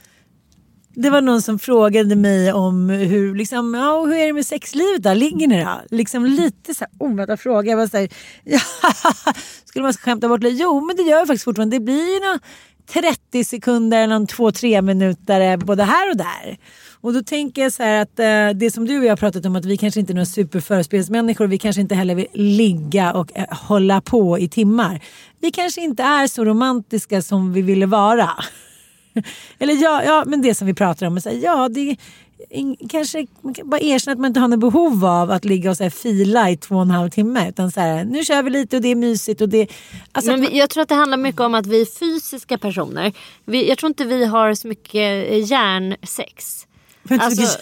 Det var någon som frågade mig om hur, liksom, ja, hur är det med sexlivet där, Ligger ni då? Liksom lite så här oväntad fråga. Jag var så här, ja, skulle man skämta bort det? Jo, men det gör jag faktiskt fortfarande. Det blir ju någon 30 sekunder eller någon 2-3 minuter både här och där. Och då tänker jag så här att eh, det som du och jag har pratat om att vi kanske inte är några superförspelsmänniskor. Vi kanske inte heller vill ligga och eh, hålla på i timmar. Vi kanske inte är så romantiska som vi ville vara. Eller ja, ja, men det som vi pratar om. Och säga, ja, det in, kanske man kan bara erkänna att man inte har något behov av att ligga och så här, fila i två och en halv timme. Utan så här, nu kör vi lite och det är mysigt. Och det, alltså, Men vi, jag tror att det handlar mycket om att vi är fysiska personer. Vi, jag tror inte vi har så mycket eh, hjärnsex. Men Alltså-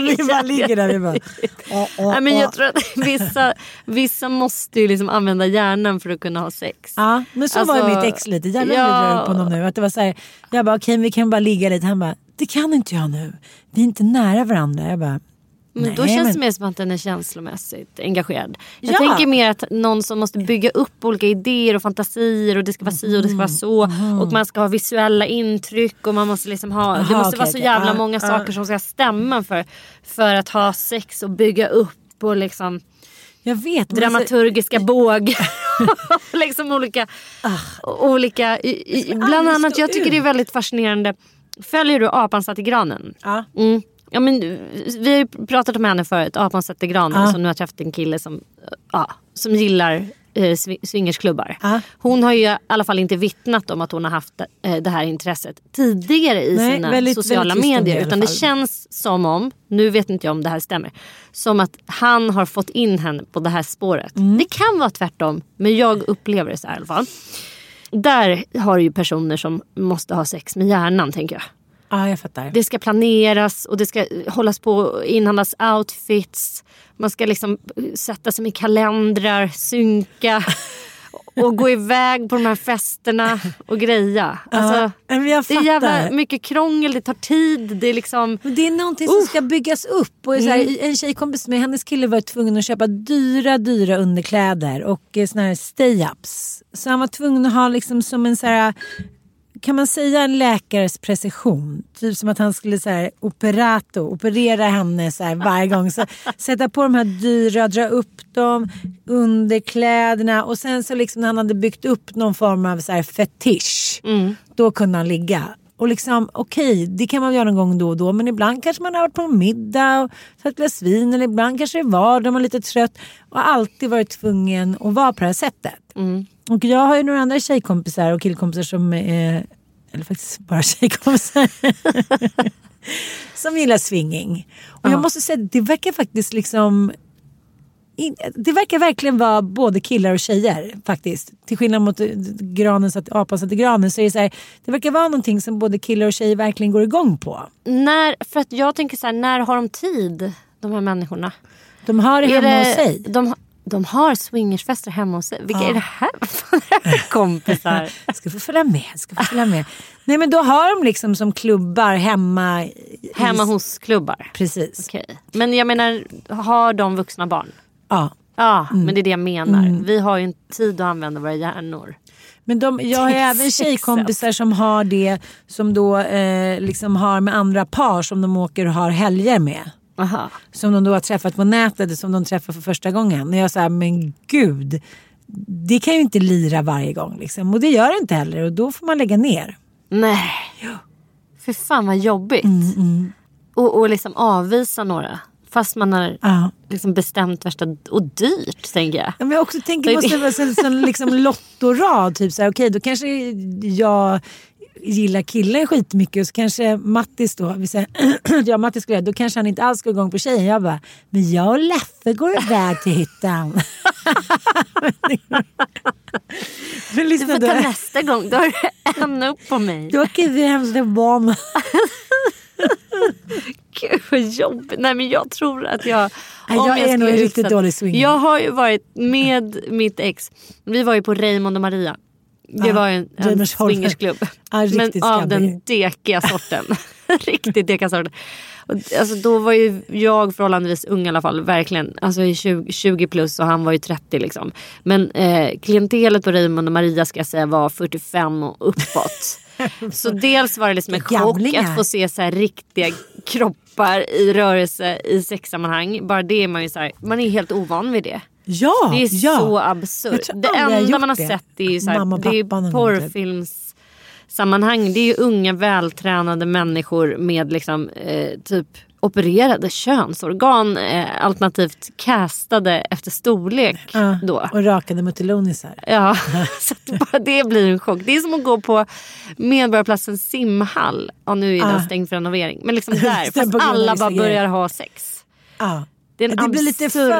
vi bara ligger där. Vi bara, åh, åh, Nej, men jag tror att vissa, vissa måste ju liksom använda hjärnan för att kunna ha sex. Ja, men så var Alltså, ju mitt ex lite. Jävlar ja. på honom nu. Att det var så här, jag bara okej vi kan bara ligga lite. Han bara det kan inte jag nu. Vi är inte nära varandra. Jag bara Men då nej, känns men- det mer som att den är känslomässigt engagerad. Jag Ja. tänker mer att någon som måste bygga upp olika idéer och fantasier och det ska vara si och det ska vara så. Och man ska ha visuella intryck och man måste liksom ha, det Aha, måste okej, vara så okej. jävla Ja, många ja. saker som ska stämma för, för att ha sex och bygga upp och liksom Jag vet. men så- dramaturgiska bågar. liksom olika, olika i, i, bland annat jag tycker ut. det är väldigt fascinerande. Följer du Apan satt i granen? Ja. Mm. Ja, men, vi har ju pratat om henne förut, Apan satt i granen. Ja. Som nu har träffat en kille som, ja, som gillar eh, swi- swingersklubbar. Ja. Hon har ju i alla fall inte vittnat om att hon har haft eh, det här intresset tidigare i Nej, sina väldigt- sociala väldigt medier. Utan det känns som om, nu vet inte jag om det här stämmer, som att han har fått in henne på det här spåret. Mm. Det kan vara tvärtom, men jag upplever det så här i alla fall. Där har du ju personer som måste ha sex med hjärnan tänker jag. Ja, jag fattar. Det ska planeras och det ska hållas på inhandlas outfits. Man ska liksom sätta sig med kalendrar, synka och gå iväg på de här festerna och greja. Alltså, Ja, men jag det är jävla mycket krångel, det tar tid. Det är liksom... Men det är någonting som ska byggas upp. Och så Mm. här, En tjejkompis med hennes kille var tvungen att köpa dyra, dyra underkläder och eh, såna här stay-ups. Så han var tvungen att ha liksom som en så här, kan man säga en läkares precision? Typ som att han skulle så här, operato, operera henne så här, varje gång. Så, sätta på de här dyra, dra upp dem, underkläderna och sen så liksom när han hade byggt upp någon form av så här fetisch. Då kunde han ligga. Och liksom okej, det kan man göra någon gång då och då men ibland kanske man har varit på en middag och tagit ett glas vin eller ibland kanske det vardag och man är lite trött och alltid varit tvungen att vara på det här sättet. Och jag har ju några andra tjejkompisar och killkompisar som är, eller faktiskt bara tjejkompisar. som gillar swinging. Och jag måste säga, det verkar faktiskt liksom in, det verkar verkligen vara både killar och tjejer faktiskt. Till skillnad mot eh, granen så att apan satt i granen så är det så här, det verkar vara någonting som både killar och tjejer verkligen går igång på. När, för att jag tänker så här, när har de tid, de här människorna? De har det Är hemma det- hos sig. De, de har swingersfester hemma hos sig. Vilka är det här? Vad är det kompisar? Ska få följa med, ska få följa med. Nej men då har de liksom som klubbar hemma. i- Hemma hos klubbar? Precis. Okej. Men jag menar, har de vuxna barn? Ja. Ja, Mm. men det är det jag menar. Vi har ju inte tid att använda våra hjärnor. Men de, jag har även tjejkompisar som har det som då eh, liksom har med andra par som de åker och har helger med. Aha. Som de då har träffat på nätet som de träffar för första gången. Och jag säger men gud. Det kan ju inte lira varje gång liksom. Och det gör det inte heller och då får man lägga ner. Nej. För fan vad jobbigt. Mm, Och, och liksom avvisa några. Fast man har Ja. liksom bestämt värsta... Och dyrt tänker jag. Ja, Men jag också tänker vara en sån liksom lottorad. Typ så här, okej då kanske jag gillar killen skitmycket och så kanske Mattis då, vi säger att jag och Mattis skulle då kanske han inte alls går igång på tjejen. Jag bara, men jag och Leffe går iväg till hyttan. men Du får då, ta nästa gång. Då har du en upp på mig. då åker vi hem till barn. Gud vad jobbigt. Nej men jag tror att jag... Nej, om jag är nog en riktigt dålig swinger. Jag har ju varit med mitt ex. Vi var ju på Raymond och Maria. Det var en, en swingersklubb. Ja, men av den dekiga sorten. Riktigt dekiga sorten. Och, alltså, då var ju jag förhållandevis ung i alla fall. Verkligen. Alltså i 20, 20 plus och han var ju 30 liksom. Men eh, klientelet på Raymond och Maria ska jag säga var 45 och uppåt. Så dels var det liksom en chock att få se så här riktiga kroppar i rörelse i sexsammanhang. Bara det är man ju så här, man är helt ovan vid det. Ja, Det är ja. så absurt. Det enda man har det. sett är så här, Mamma det är typ. porrfilmssammanhang. Det är ju unga vältränade människor med liksom eh, typ opererade könsorgan eh, alternativt castade efter storlek Ja, då. Och rakade mutelonisar. Ja, så bara det blir en chock. Det är som att gå på Medborgarplatsens simhall. Ja, nu är den Ah. stängd för renovering. Men liksom där, fast alla bara börjar ha sex. Ja. Det, Det blir lite för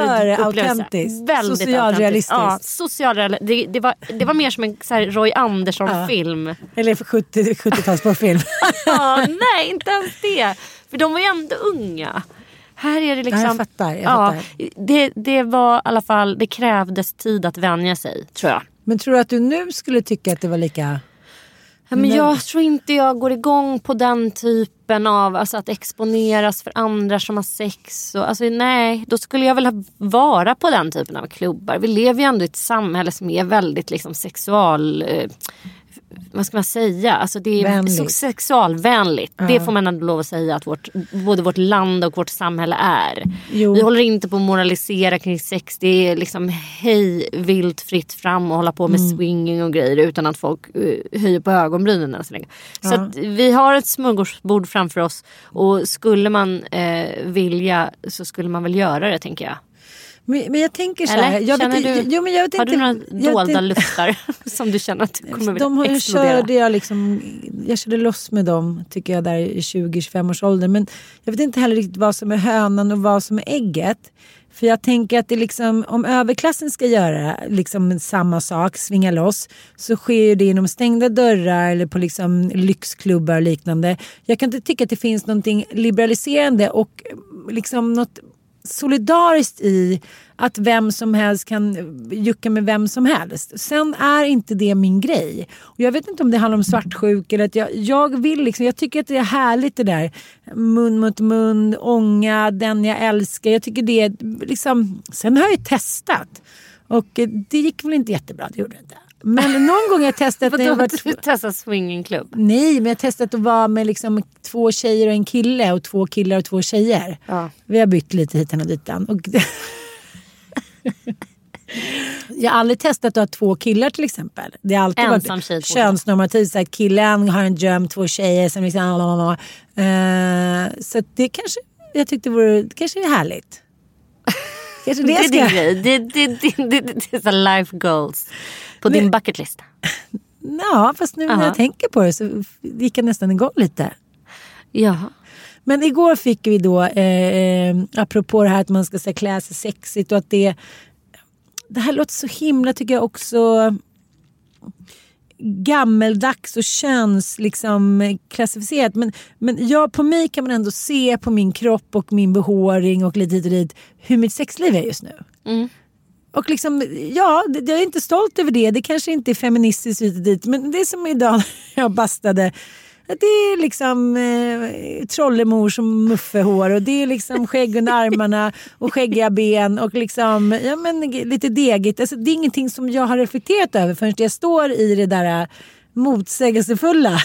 autentiskt. Väldigt Socialrealistiskt. Ja, socialreal- det, det, var, det var mer som en så Roy Andersson-film. Eller för 70 70-talsporrfilm. Ja, nej, inte ens det. För de var ju ändå unga. Här är det liksom... Ja, jag fattar, jag ja, fattar. det, det var i alla fall, det krävdes tid att vänja sig tror jag. Men tror du att du nu skulle tycka att det var lika... Ja, men jag tror inte jag går igång på den typen av alltså att exponeras för andra som har sex. Och, alltså, nej, då skulle jag väl vara på den typen av klubbar. Vi lever ju ändå i ett samhälle som är väldigt liksom, sexual... Eh, vad ska man säga? Alltså, det är Vänligt. sexualvänligt. Det får man ändå lov att säga att vårt, både vårt land och vårt samhälle är. Jo. Vi håller inte på att moralisera kring sex. Det är liksom hej vilt fritt fram och hålla på med Mm. swinging och grejer utan att folk uh, höjer på ögonbrynen än så länge. Så Ja. att vi har ett smörgåsbord framför oss och skulle man eh, vilja så skulle man väl göra det tänker jag. Men, men jag tänker så här. Jag vet, du, jo, men jag vet har inte, du några dolda vet- luftar som du känner att du kommer vilja De har explodera? körde jag liksom, jag körde loss med dem tycker jag där i 20-25 års ålder. Men jag vet inte heller riktigt vad som är hönan och vad som är ägget. För jag tänker att det liksom, om överklassen ska göra liksom samma sak, svinga loss, så sker det inom stängda dörrar eller på liksom lyxklubbar och liknande. Jag kan inte tycka att det finns någonting liberaliserande och liksom något solidariskt i att vem som helst kan jucka med vem som helst. Sen är inte det min grej. Och jag vet inte om det handlar om svartsjuka eller att jag, jag vill liksom, jag tycker att det är härligt det där mun mot mun, ånga, den jag älskar. Jag tycker det är liksom, sen har jag ju testat och det gick väl inte jättebra, det gjorde det inte. Men någon gång har jag testat jag Vadå, varit du testar swingingklubb? Nej, men jag har testat att vara med liksom två tjejer och en kille och två killar och två tjejer. Ja. Vi har bytt lite hitan och ditan. Och jag har aldrig testat att ha två killar till exempel. Det har alltid Ensam varit tjej, könsnormativt. Så här, killen har en dröm, två tjejer. Som liksom, uh, så att det kanske, jag tyckte vore, det kanske är härligt. Kanske det, Det är din grej. Det, det, det, det, det är life goals på din bucket list. Ja, fast nu när Aha. jag tänker på det så gick jag nästan igång lite. Ja. Men igår fick vi då, eh, eh, apropå det här att man ska här, klä sig sexigt och att det... Det här låter så himla, tycker jag också, gammeldags och köns liksom, klassificerat. Men, men jag, på mig kan man ändå se på min kropp och min behåring och lite hit och dit hur mitt sexliv är just nu. Och liksom, ja, jag är inte stolt över det. Det kanske inte är feministiskt hit och dit. Men det är som idag när jag bastade. Det är liksom eh, trollemor som muffehår och det är liksom skägg under armarna och skäggiga ben och liksom, ja, men, lite degigt. Alltså, det är ingenting som jag har reflekterat över förrän jag står i det där eh, motsägelsefulla,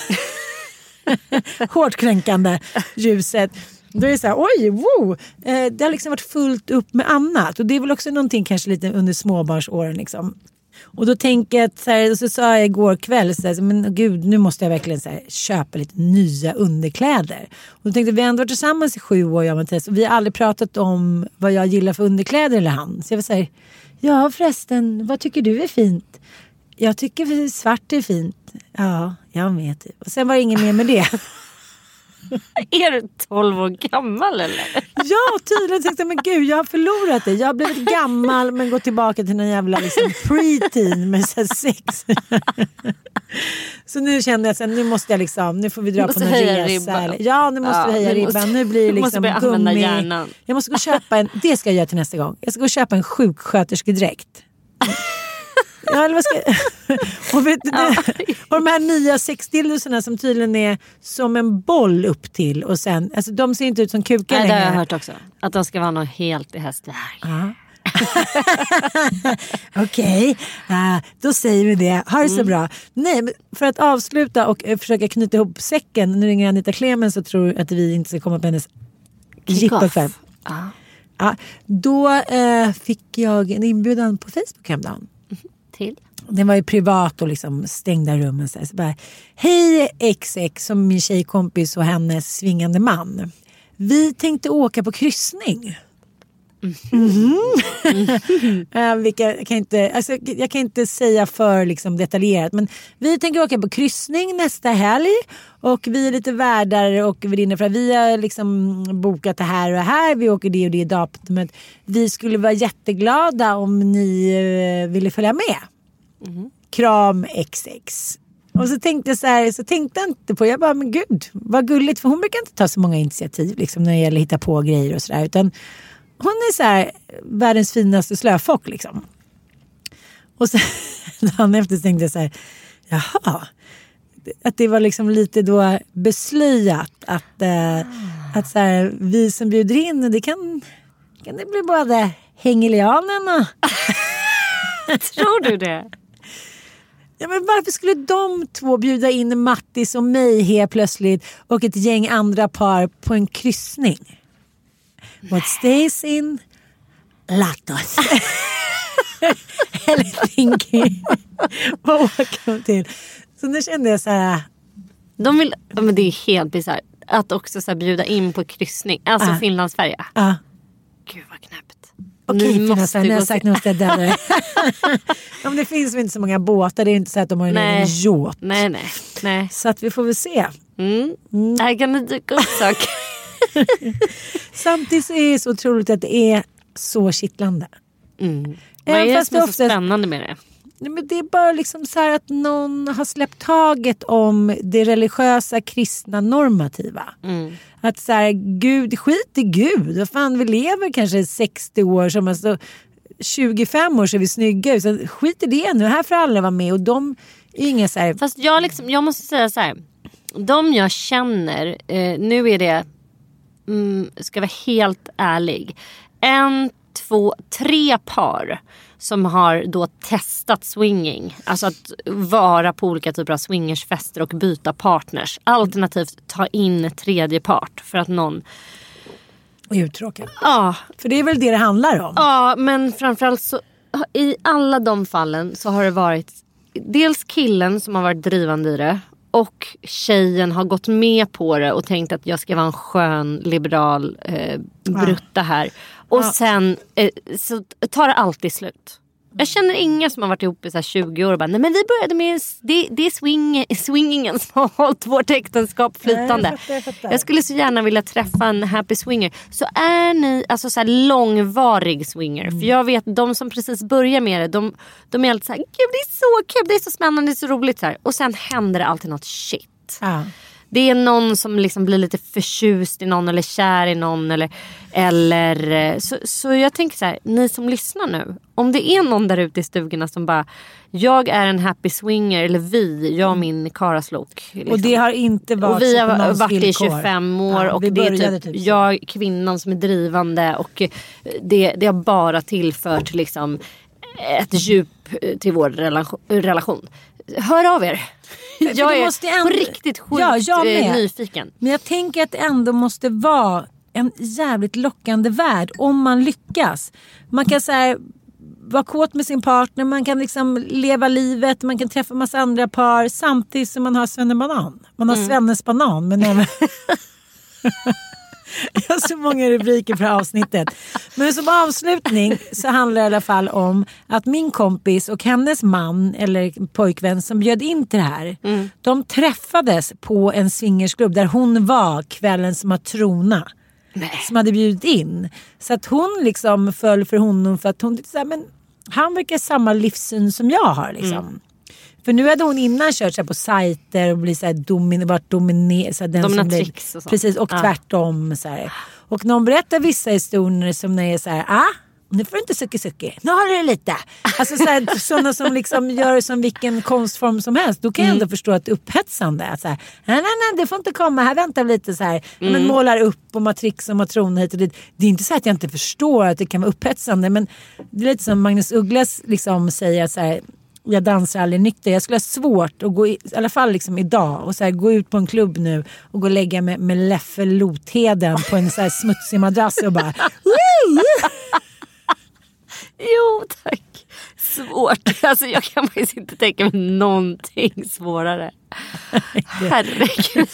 hårt kränkande ljuset. Då är det så här, oj, wow! Eh, det har liksom varit fullt upp med annat. Och det är väl också någonting kanske lite under småbarnsåren. Liksom. Och då tänker jag att, så, här, så sa jag igår kväll, så här, men gud nu måste jag verkligen så här, köpa lite nya underkläder. Och då tänkte jag, vi har ändå varit tillsammans i sju år jag och Mattias och vi har aldrig pratat om vad jag gillar för underkläder eller han. Så jag var så här, ja förresten, vad tycker du är fint? Jag tycker svart är fint. Ja, jag med typ. Och sen var det inget mer med det. Är du 12 år gammal eller? Ja, tydligen tänkte men gud jag har förlorat det. Jag har blivit gammal men gått tillbaka till någon jävla liksom, pre-teen med så sex. så nu känner jag att nu måste jag liksom, nu får vi dra Måste på någon resa. ribban. Ja, nu måste Ja, vi höja ribban. måste- nu blir det måste liksom använda gummi. hjärnan. Jag måste gå och köpa en, det ska jag göra till nästa gång. Jag ska gå och köpa en sjuksköterskedräkt. Ja, eller vad ska och, vet du, och de här nya sexdildosarna som tydligen är som en boll upp till och sen, alltså de ser inte ut som kukar Nej, det längre. har jag hört också. Att de ska vara något helt i hästväg. Okej, ah, då säger vi det. Ha det så bra. Nej, för att avsluta och eh, försöka knyta ihop säcken. Nu ringer Anita Clemens och tror att vi inte ska komma på hennes jippakväll. Ja, då eh, fick jag en inbjudan på Facebook häromdagen. Till? Den var ju privat och liksom stängda rum. Och så, så bara, Hej XX som min tjejkompis och hennes svingande man. Vi tänkte åka på kryssning. Mhm. Eh, vilka, jag, kan inte, alltså, jag kan inte säga för liksom, detaljerat men vi tänker åka på kryssning nästa helg och vi är lite värdar och värdinnor för att vi har liksom bokat det här och det här. Vi åker det och det datumet. Vi skulle vara jätteglada om ni eh, ville följa med. Kram XX. Och så tänkte jag så här, så tänkte jag inte på, jag bara men gud vad gulligt för hon brukar inte ta så många initiativ liksom, när det gäller att hitta på grejer och sådär. Hon är så här världens finaste slöfock liksom. Och sen dagen efter tänkte jag så här, jaha. Att det var liksom lite då beslöjat att, eh, att så här, vi som bjuder in, det kan, kan det bli både Hengelianen och Tror du det? Ja, men varför skulle de två bjuda in Mattis och mig helt plötsligt och ett gäng andra par på en kryssning? What stays in, Latos. Eller Pinky. Vad åker de till? Så nu kände jag så här, De vill, men det är helt bisarrt. Att också så bjuda in på kryssning. Alltså Ah. Finland-Sverige. ja Gud vad knäppt. okej Sven, du nu har jag sagt döda dig. ja, Det finns väl inte så många båtar, det är inte så att de har en Nej. egen yacht. Nej, nej, nej. Så att vi får väl se. Mm. Här kan det dyka upp saker. Samtidigt så är det så otroligt att det är så kittlande. Mm. Vad är det som är så oftast- spännande med det? Nej, men det är bara liksom så att någon har släppt taget om det religiösa, kristna, normativa. Mm. Att så här, Gud, skit i Gud. Vad fan, vi lever kanske 60 år, som alltså, 25 år så är vi snygga. Så skit i det nu, här får alla vara med. Och de är inga så här... Fast jag, liksom, jag måste säga så här. De jag känner, eh, nu är det, mm, ska vara helt ärlig. En, två, tre par som har då testat swinging. Alltså att vara på olika typer av swingersfester och byta partners. Alternativt ta in tredje part för att någon... Uttråkad. Ja, För det är väl det det handlar om. Ja, men framförallt så i alla de fallen så har det varit dels killen som har varit drivande i det och tjejen har gått med på det och tänkt att jag ska vara en skön liberal eh, brutta här. Och sen eh, så tar det alltid slut. Jag känner inga som har varit ihop i så här 20 år och bara, nej men vi började med, det, det är swing, swingingen som har hållit vårt äktenskap flytande. fattar, jag fattar. jag skulle så gärna vilja träffa en happy swinger. Så är ni alltså så långvarig swinger, Mm. för jag vet de som precis börjar med det, de, de är alltid så här, gud det är så kul, det är så spännande, det är så roligt. Så här. Och sen händer det alltid något shit. Ja. Det är någon som liksom blir lite förtjust i någon eller kär i någon. Eller, eller, eh, så, så jag tänker så här, ni som lyssnar nu. Om det är någon där ute i stugorna som bara, jag är en happy swinger. Eller vi, jag och min karaslok. Liksom. Och det har inte varit Och vi har varit i villkor. 25 år Ja, och det är typ, typ jag kvinnan som är drivande och eh, det, det har bara tillfört liksom ett djup eh, till vår relation. Hör av er. Jag är måste ändå- på riktigt sjukt Ja, jag eh, med. nyfiken. Men jag tänker att det ändå måste vara en jävligt lockande värld om man lyckas. Man kan här, vara kåt med sin partner, man kan liksom leva livet, man kan träffa massa andra par samtidigt som man har svennebanan. Man har Mm. svennesbanan men även... Jag har så många rubriker för avsnittet. Men som avslutning så handlar det i alla fall om att min kompis och hennes man eller pojkvän som bjöd in till det här. Mm. De träffades på en swingersklubb där hon var kvällens matrona. Som hade bjudit in. Så att hon liksom föll för honom för att hon tyckte så här, men han verkar samma livssyn som jag har. Liksom. Mm. För nu hade hon innan kört så på sajter och blivit så här domin, varit dominer, så här den som Dominatrix och sånt. Precis, och Ja. tvärtom. Så här. Och när hon berättar vissa historier som när det är så här, ah, nu får du inte sucki sucki, nu har du det lite. Alltså så här, sådana som liksom gör det som vilken konstform som helst. Då kan jag ändå Mm. förstå att det är upphetsande. Att så här, nej, nej, nej, det får inte komma, här väntar vi lite så här. Mm. Men målar upp och matrix och matron hit och dit. Det är inte så att jag inte förstår att det kan vara upphetsande. Men det är lite som Magnus Ugglas liksom säger att så här, jag dansar aldrig nykter. Jag skulle ha svårt att gå, i, i alla fall liksom idag, och så här, gå ut på en klubb nu och gå och lägga mig med Leffe Lotheden på en så här smutsig madrass och bara! Jo tack. Svårt. Alltså jag kan faktiskt inte tänka mig någonting svårare. Herregud.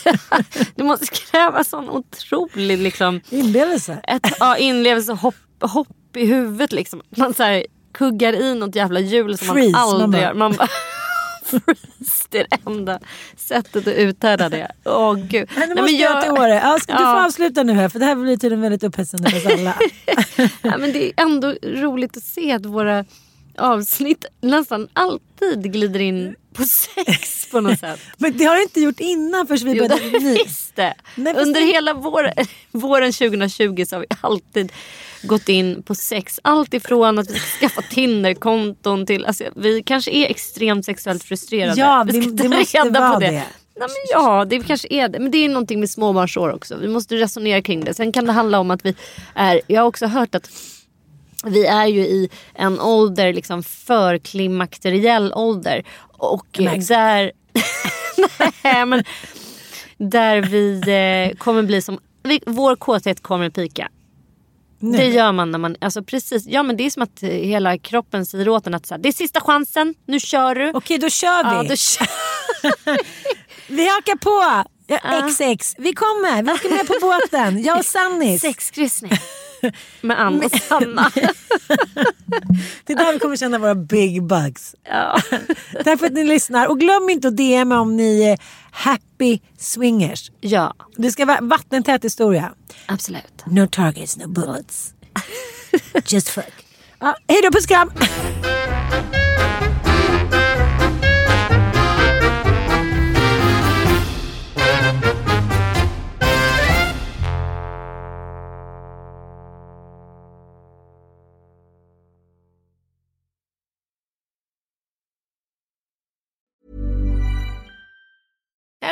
Du måste kräva sån otrolig liksom, inlevelse. ett, ja, inlevelse och hopp, hopp i huvudet. Liksom. Man så här, kuggar i något jävla hjul som Freeze, man aldrig man gör. Man bara, freeze, det är det enda sättet att uthärda det. Åh gud. Men det Nej, måste jag till Åre. Ja, ska du får avsluta nu här för det här blir tydligen väldigt upphetsande för oss alla. Ja, men det är ändå roligt att se att våra avsnitt nästan alltid glider in på sex på något sätt. Men det har det inte gjort innan förrän vi Jo, började det ni. visste. Nej, Under det- hela vår, våren 2020 så har vi alltid gått in på sex. Allt ifrån att vi ska skaffa Tinder-konton till... Alltså, vi kanske är extremt sexuellt frustrerade. Ja, vi det- ska det ta måste reda på det. det. Nej, men ja, det kanske är det. Men det är någonting med småbarnsår också. Vi måste resonera kring det. Sen kan det handla om att vi är... Jag har också hört att vi är ju i en ålder, liksom förklimakteriell ålder. Och märks. där... Nej, men där vi eh, kommer bli som... Vi, vår kåthet kommer pika. Nu. Det gör man när man... Alltså precis, ja men det är som att hela kroppen säger åt en att så här, det är sista chansen, nu kör du. Okej, då kör vi. Ja, då kör. Vi hakar på. Ja, XX, vi kommer. Vi åker med på båten. Jag och Sannis. Sexkryssning. Med Ann och Sanna. Det är där vi kommer känna våra big bugs. ja. Tack för att ni lyssnar. Och glöm inte att DM om ni är happy swingers. ja, Det ska vara vattentät historia. absolut. No targets, no bullets. Just fuck. Ja, hej då, puss kram.